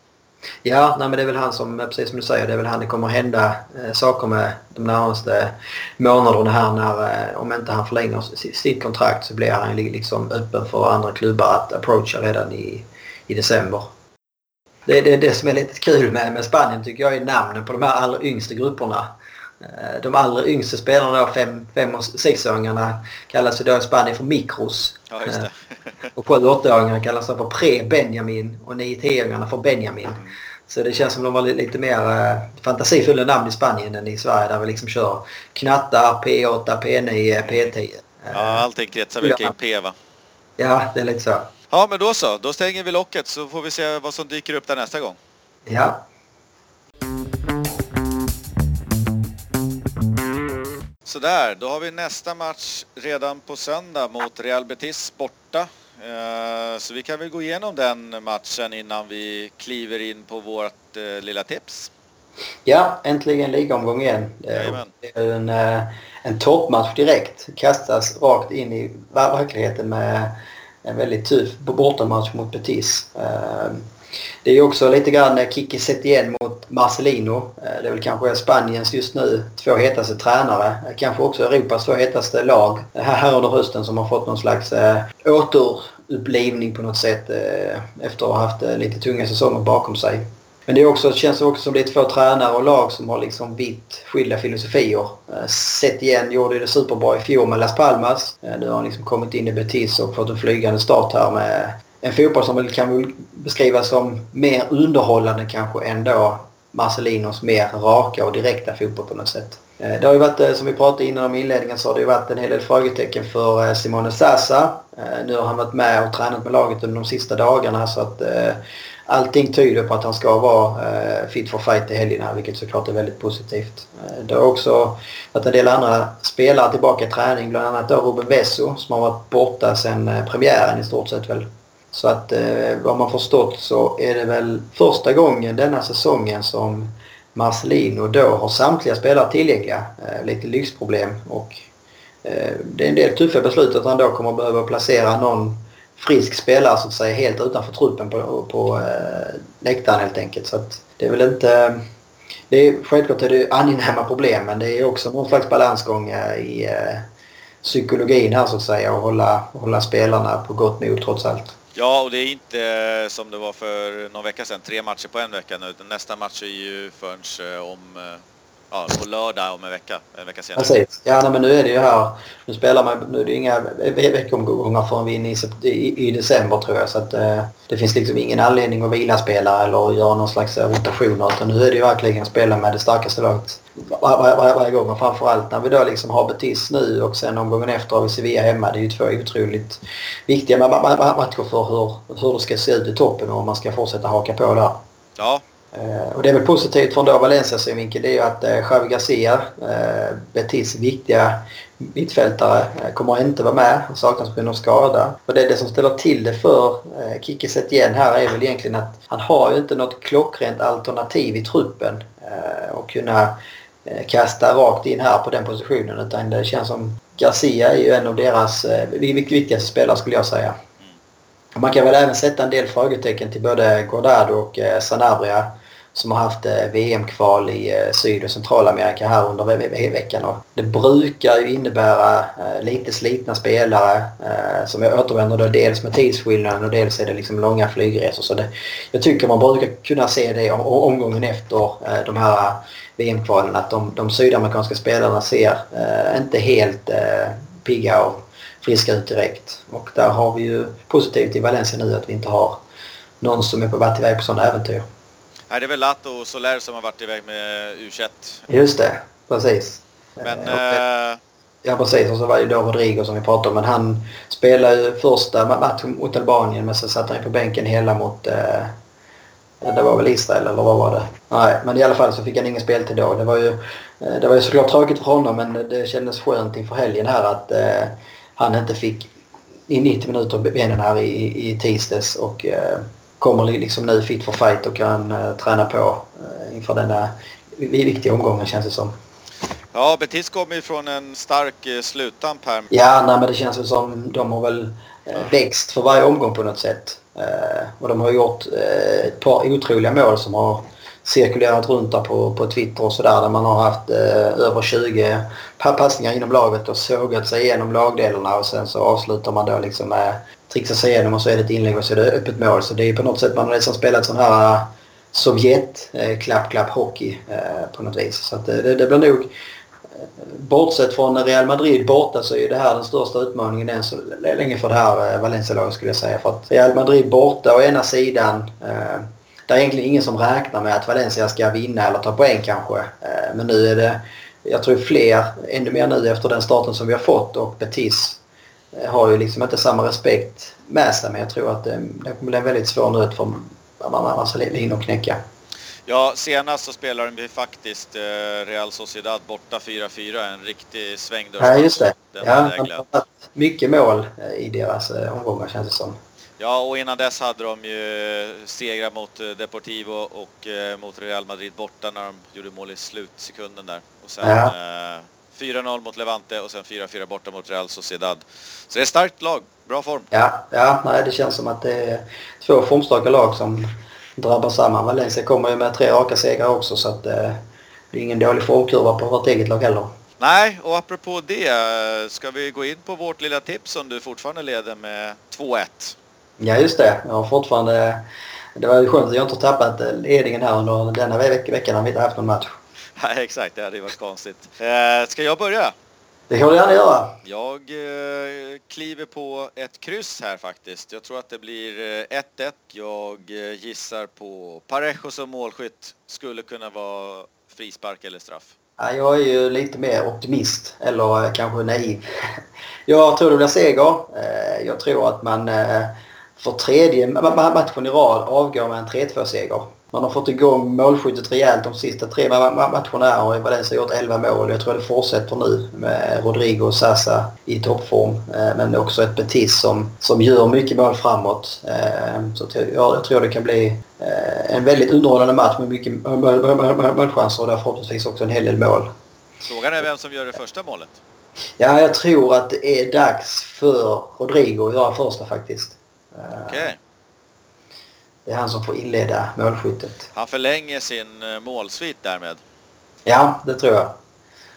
Ja, nej, men det är väl han som, precis som du säger, det är väl han det kommer att hända eh, saker med de närmaste månaderna här när, eh, om inte han förlänger sitt kontrakt så blir han liksom öppen för andra klubbar att approacha redan i, i december. Det är det, det som är lite kul med, med Spanien tycker jag är namnen på de här allra yngsta grupperna. Eh, de allra yngsta spelarna, fem, fem och sexåringarna, kallas då i Spanien för mikros. Ja, just det. Eh, och sju och åttaåringarna kallas för pre-Benjamin och nio tioåringarna för Benjamin. Mm. Så det känns som de var lite mer eh, fantasifulla namn i Spanien än i Sverige där vi liksom kör knattar, P8, P9, P10. Ja, allting kretsar väl kring P va? Ja, det är lite så. Ja, men då så. Då stänger vi locket så får vi se vad som dyker upp där nästa gång. Ja. Sådär, då har vi nästa match redan på söndag mot Real Betis borta. Eh, så vi kan väl gå igenom den matchen innan vi kliver in på vårt eh, lilla tips. Ja, äntligen ligaomgång igen. Jajamän. Det är en, eh, en toppmatch direkt. Kastas rakt in i verkligheten med en väldigt tuff bortamatch mot Betis. Det är också lite grann eh, Kiki Setien mot Marcelino. Eh, det är väl kanske Spaniens just nu två hetaste tränare. Eh, kanske också Europas två hetaste lag här under hösten som har fått någon slags återupplivning på något sätt efter att ha haft lite tunga säsonger bakom sig. Men det är också, känns också som det är två tränare och lag som har liksom vitt skilda filosofier. igen gjorde det superbra i fjol med Las Palmas. Nu har han liksom kommit in i Betis och fått en flygande start här med en fotboll som väl kan beskrivas som mer underhållande kanske än då Marcelinos mer raka och direkta fotboll på något sätt. Eh, det har ju varit, eh, som vi pratade innan om inledningen, så har det ju varit en hel del frågetecken för eh, Simone Sassa. Nu har han varit med och tränat med laget under de sista dagarna så att allting tyder på att han ska vara fit for fight i helgen här vilket såklart är väldigt positivt. Det har också varit en del andra spelare tillbaka i träning, bland annat då Ruben Vesso som har varit borta sedan premiären i stort sett väl. Så att eh, vad man förstått så är det väl första gången denna säsongen som Marcelino då har samtliga spelare tillgängliga. Eh, lite lyxproblem och eh, det är en del tuffa beslut att han då kommer behöva placera någon frisk spelare så att säga helt utanför truppen på, på eh, läktaren helt enkelt. Så att det är väl inte... Det är, självklart är det angenäma problem men det är också någon slags balansgång eh, i eh, psykologin här så att säga och hålla, hålla spelarna på gott mod trots allt. Ja, och det är inte eh, som det var för någon vecka sedan, tre matcher på en vecka nu. Nästa match är ju förrän eh, om eh, ja, på lördag om en vecka, en vecka senare. Precis. Ja, nej, men nu är det ju här. Nu spelar man, nu är det inga veckomgångar förrän vi är inne i, i, december tror jag. Så att eh, det finns liksom ingen anledning att vila spelare eller göra någon slags rotationer. Utan nu är det ju verkligen spela med det starkaste laget varje var, var, gång. Och framförallt när vi då liksom har Betis nu och sen omgången efter har vi Sevilla hemma. Det är ju två otroligt viktiga matcher för hur, hur det ska se ut i toppen och om man ska fortsätta haka på där. Ja, Eh, och det är väl positivt från då Valencias synvinkel det är ju att eh, Xavi Garcia, eh, Betis viktiga mittfältare, kommer inte vara med. Han saknas på grund av skada. Och det, det som ställer till det för Kike Setien här är väl egentligen att han har ju inte något klockrent alternativ i truppen och kunna kasta rakt in här på den positionen utan det känns som Garcia är ju en av deras viktigaste spelare skulle jag säga. Man kan väl även sätta en del frågetecken till både Gordado och Sanabria som har haft eh, VM-kval i eh, Syd och Centralamerika här under veckan. Och det brukar ju innebära eh, lite slitna spelare som jag återvänder då dels med tidsskillnaden och dels är det liksom långa flygresor. Så det, jag tycker man brukar kunna se det omgången efter de här VM-kvalen att de, de sydamerikanska spelarna ser inte helt pigga och friska ut direkt. Och där har vi ju positivt i Valencia nu att vi inte har någon som är på varit iväg på sådana äventyr. Nej, det är väl Lato och Soler som har varit iväg med U21. Just det, precis. Men... Eh, ja, precis. Och så var det då Rodrigo som vi pratade om. Men han spelade ju första matchen mot Albanien men så satt han ju på bänken hela mot... Eh, det var väl Israel eller vad var det? Nej, men i alla fall så fick han ingen speltid då. Det var ju, eh, det var ju såklart tråkigt för honom men det kändes skönt inför helgen här att eh, han inte fick i 90 minuter benen här i, i tisdags. Och, eh, kommer liksom nu fit for fight och kan uh, träna på uh, inför denna viktiga omgången känns det som. Ja, Betis kommer ju från en stark uh, sluttamp här. Ja, nej, men det känns som de har väl uh, växt för varje omgång på något sätt. och de har gjort ett par otroliga mål som har cirkulerat runt där på, på Twitter och sådär där man har haft eh, över 20 passningar inom laget och sågat sig igenom lagdelarna och sen så avslutar man då liksom med trixa sig igenom och så är det ett inlägg och så är det öppet mål. Så det är på något sätt man har nästan spelat sån här eh, Sovjet-klapp-klapp-hockey eh, eh, på något vis. Så att, det, det blir nog Bortsett från Real Madrid borta så är det här den största utmaningen än så länge för det här Valencia-laget skulle jag säga. För att Real Madrid borta å ena sidan. det är egentligen ingen som räknar med att Valencia ska vinna eller ta poäng kanske. men nu är det, jag tror fler, ännu mer nu efter den starten som vi har fått och Betis har ju liksom inte samma respekt med sig men jag tror att det, det kommer bli en väldigt svår nöt för Marcelin att knäcka. Ja, senast så spelade vi faktiskt eh, Real Sociedad borta 4-4, en riktig svängdörr. Ja, just det. Den ja, han mycket mål eh, i deras omgångar känns det som. Ja, och innan dess hade de ju segrar mot Deportivo och mot Real Madrid borta när de gjorde mål i slutsekunden där. Och sen ja. 4-0 mot Levante och sen 4-4 borta mot Real Sociedad. Så det är ett starkt lag, bra form. Ja, ja nej, det känns som att det är två formstarka lag som drabbar samman. Valencia kommer ju med tre raka segrar också så att eh, det är ingen dålig formkurva på vårt eget lag heller. Nej, och apropå det, ska vi gå in på vårt lilla tips som du fortfarande leder med 2-1? Ja, just det. Jag har fortfarande... Det var ju skönt att jag inte har tappat ledningen här under denna veckan när vi inte haft någon match. Nej, exakt. Det hade varit konstigt. Eh, ska jag börja? Det kan du gärna göra. Jag eh, kliver på ett kryss här faktiskt. Jag tror att det blir 1-1. Eh, jag eh, gissar på Parejo som målskytt. Skulle kunna vara frispark eller straff. Ja, jag är ju lite mer optimist, eller eh, kanske naiv. Jag tror det blir seger. Jag tror att man för tredje matchen i rad avgår med en 3-2-seger. Man har fått igång målskyttet rejält de sista tre matcherna och Valencia har gjort 11 mål. Jag tror det fortsätter nu med Rodrigo och Sasa i toppform. Eh, men också ett Betis som, som gör mycket mål framåt. Eh, så ja, jag tror det kan bli eh, en väldigt underhållande match med mycket målchanser och där förhoppningsvis också en hel del mål. Frågan är vem som gör det första målet? Ja, jag tror att det är dags för Rodrigo att göra första faktiskt. Okej. Okay. Det är han som får inleda målskyttet. Han förlänger sin eh, målsvit därmed. Ja, det tror jag.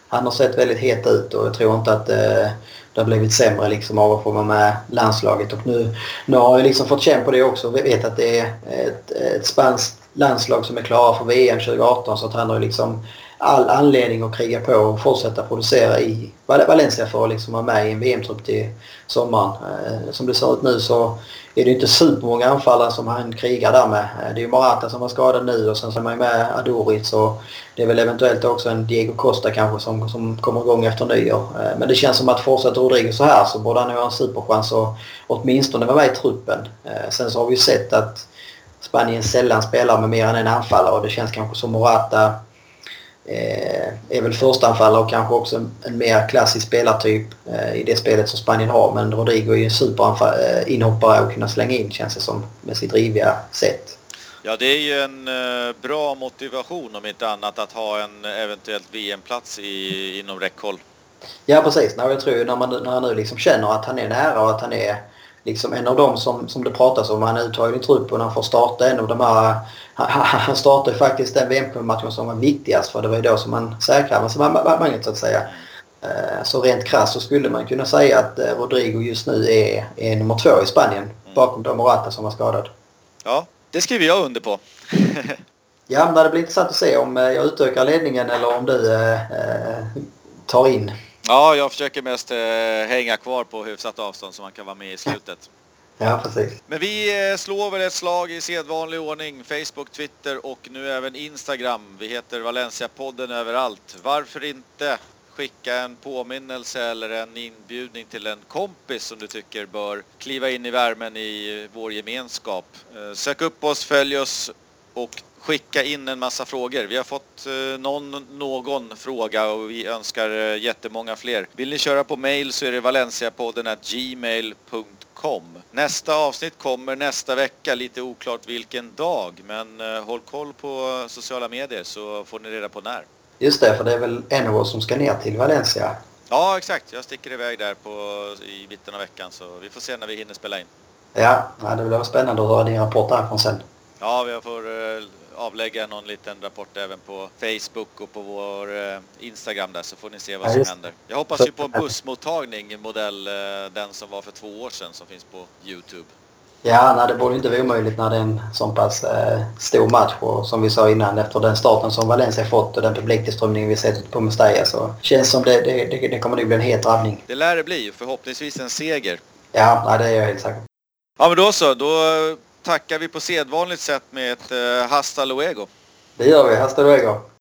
Han har sett väldigt het ut och jag tror inte att eh, det har blivit sämre liksom av att få vara med landslaget. Och nu, nu har jag liksom fått känna på det också. Vi vet att det är ett, ett spanskt landslag som är klara för VM 2018 så att han har liksom all anledning att kriga på och fortsätta producera i Valencia för att liksom vara med i en VM-trupp till sommaren. Eh, som det ser ut nu så är det inte supermånga anfallare som han krigar där med. Eh, det är ju Morata som var skadad nu och sen så är man ju med Adoric och det är väl eventuellt också en Diego Costa kanske som, som kommer igång efter nyår. Eh, men det känns som att fortsätter Rodrigo så här så borde han ju ha en superchans att åtminstone vara med i truppen. Sen så har vi ju sett att Spanien sällan spelar med mer än en anfallare och det känns kanske som Morata är väl förstaanfallare och kanske också en, mer klassisk spelartyp eh, i det spelet som Spanien har. Men Rodrigo är ju en superinhoppare eh, att kunna slänga in känns det som med sitt riviga sätt. Ja, det är ju en eh, bra motivation om inte annat att ha en eventuellt VM-plats i, inom räckhåll. Ja, precis. jag tror när, man, när han nu liksom känner att han är nära och att han är liksom en av dem som, som det pratas om. Han är uttagen i truppen och han får starta en av de här... Han startar ju faktiskt den VM-matchen som var viktigast för det var ju då som han säkrade avancemanget så att säga. Eh, så rent krasst så skulle man kunna säga att eh, Rodrigo just nu är, är nummer två i Spanien mm. bakom Don Morata som var skadad. Ja, det skriver jag under på. ja, men det blir intressant att se om jag utökar ledningen eller om du eh, tar in. Ja, jag försöker mest eh, hänga kvar på hyfsat avstånd så man kan vara med i slutet. Ja, precis. Men vi eh, slår väl ett slag i sedvanlig ordning. Facebook, Twitter och nu även Instagram. Vi heter Valencia-podden överallt. Varför inte skicka en påminnelse eller en inbjudning till en kompis som du tycker bör kliva in i värmen i vår gemenskap. Eh, sök upp oss, följ oss och skicka in en massa frågor. Vi har fått eh, någon, någon fråga och vi önskar eh, jättemånga fler. Vill ni köra på mail så är det valenciapodden gmail.com. Nästa avsnitt kommer nästa vecka, lite oklart vilken dag, men eh, håll koll på sociala medier så får ni reda på när. Just det, för det är väl en av oss som ska ner till Valencia? Ja, exakt. Jag sticker iväg där på, i mitten av veckan så vi får se när vi hinner spela in. Ja, det blir spännande att höra din rapport därifrån sen. Ja, vi får avlägga någon liten rapport även på Facebook och på vår eh, Instagram där så får ni se vad som händer. Jag hoppas ju på en bussmottagning modell eh, den som var för två år sedan som finns på Youtube. Ja, nej, det borde inte vara omöjligt när det är en så pass eh, stor match och som vi sa innan efter den starten som Valencia fått och den publiktillströmningen vi sett på Mestalla så känns som det, det, det, det kommer nog bli en het drabbning. Det lär det bli, förhoppningsvis en seger. Ja, nej, det är jag helt säker Ja, men då så. Då tackar vi på sedvanligt sätt med ett eh, hasta luego. Det gör vi. Hasta luego.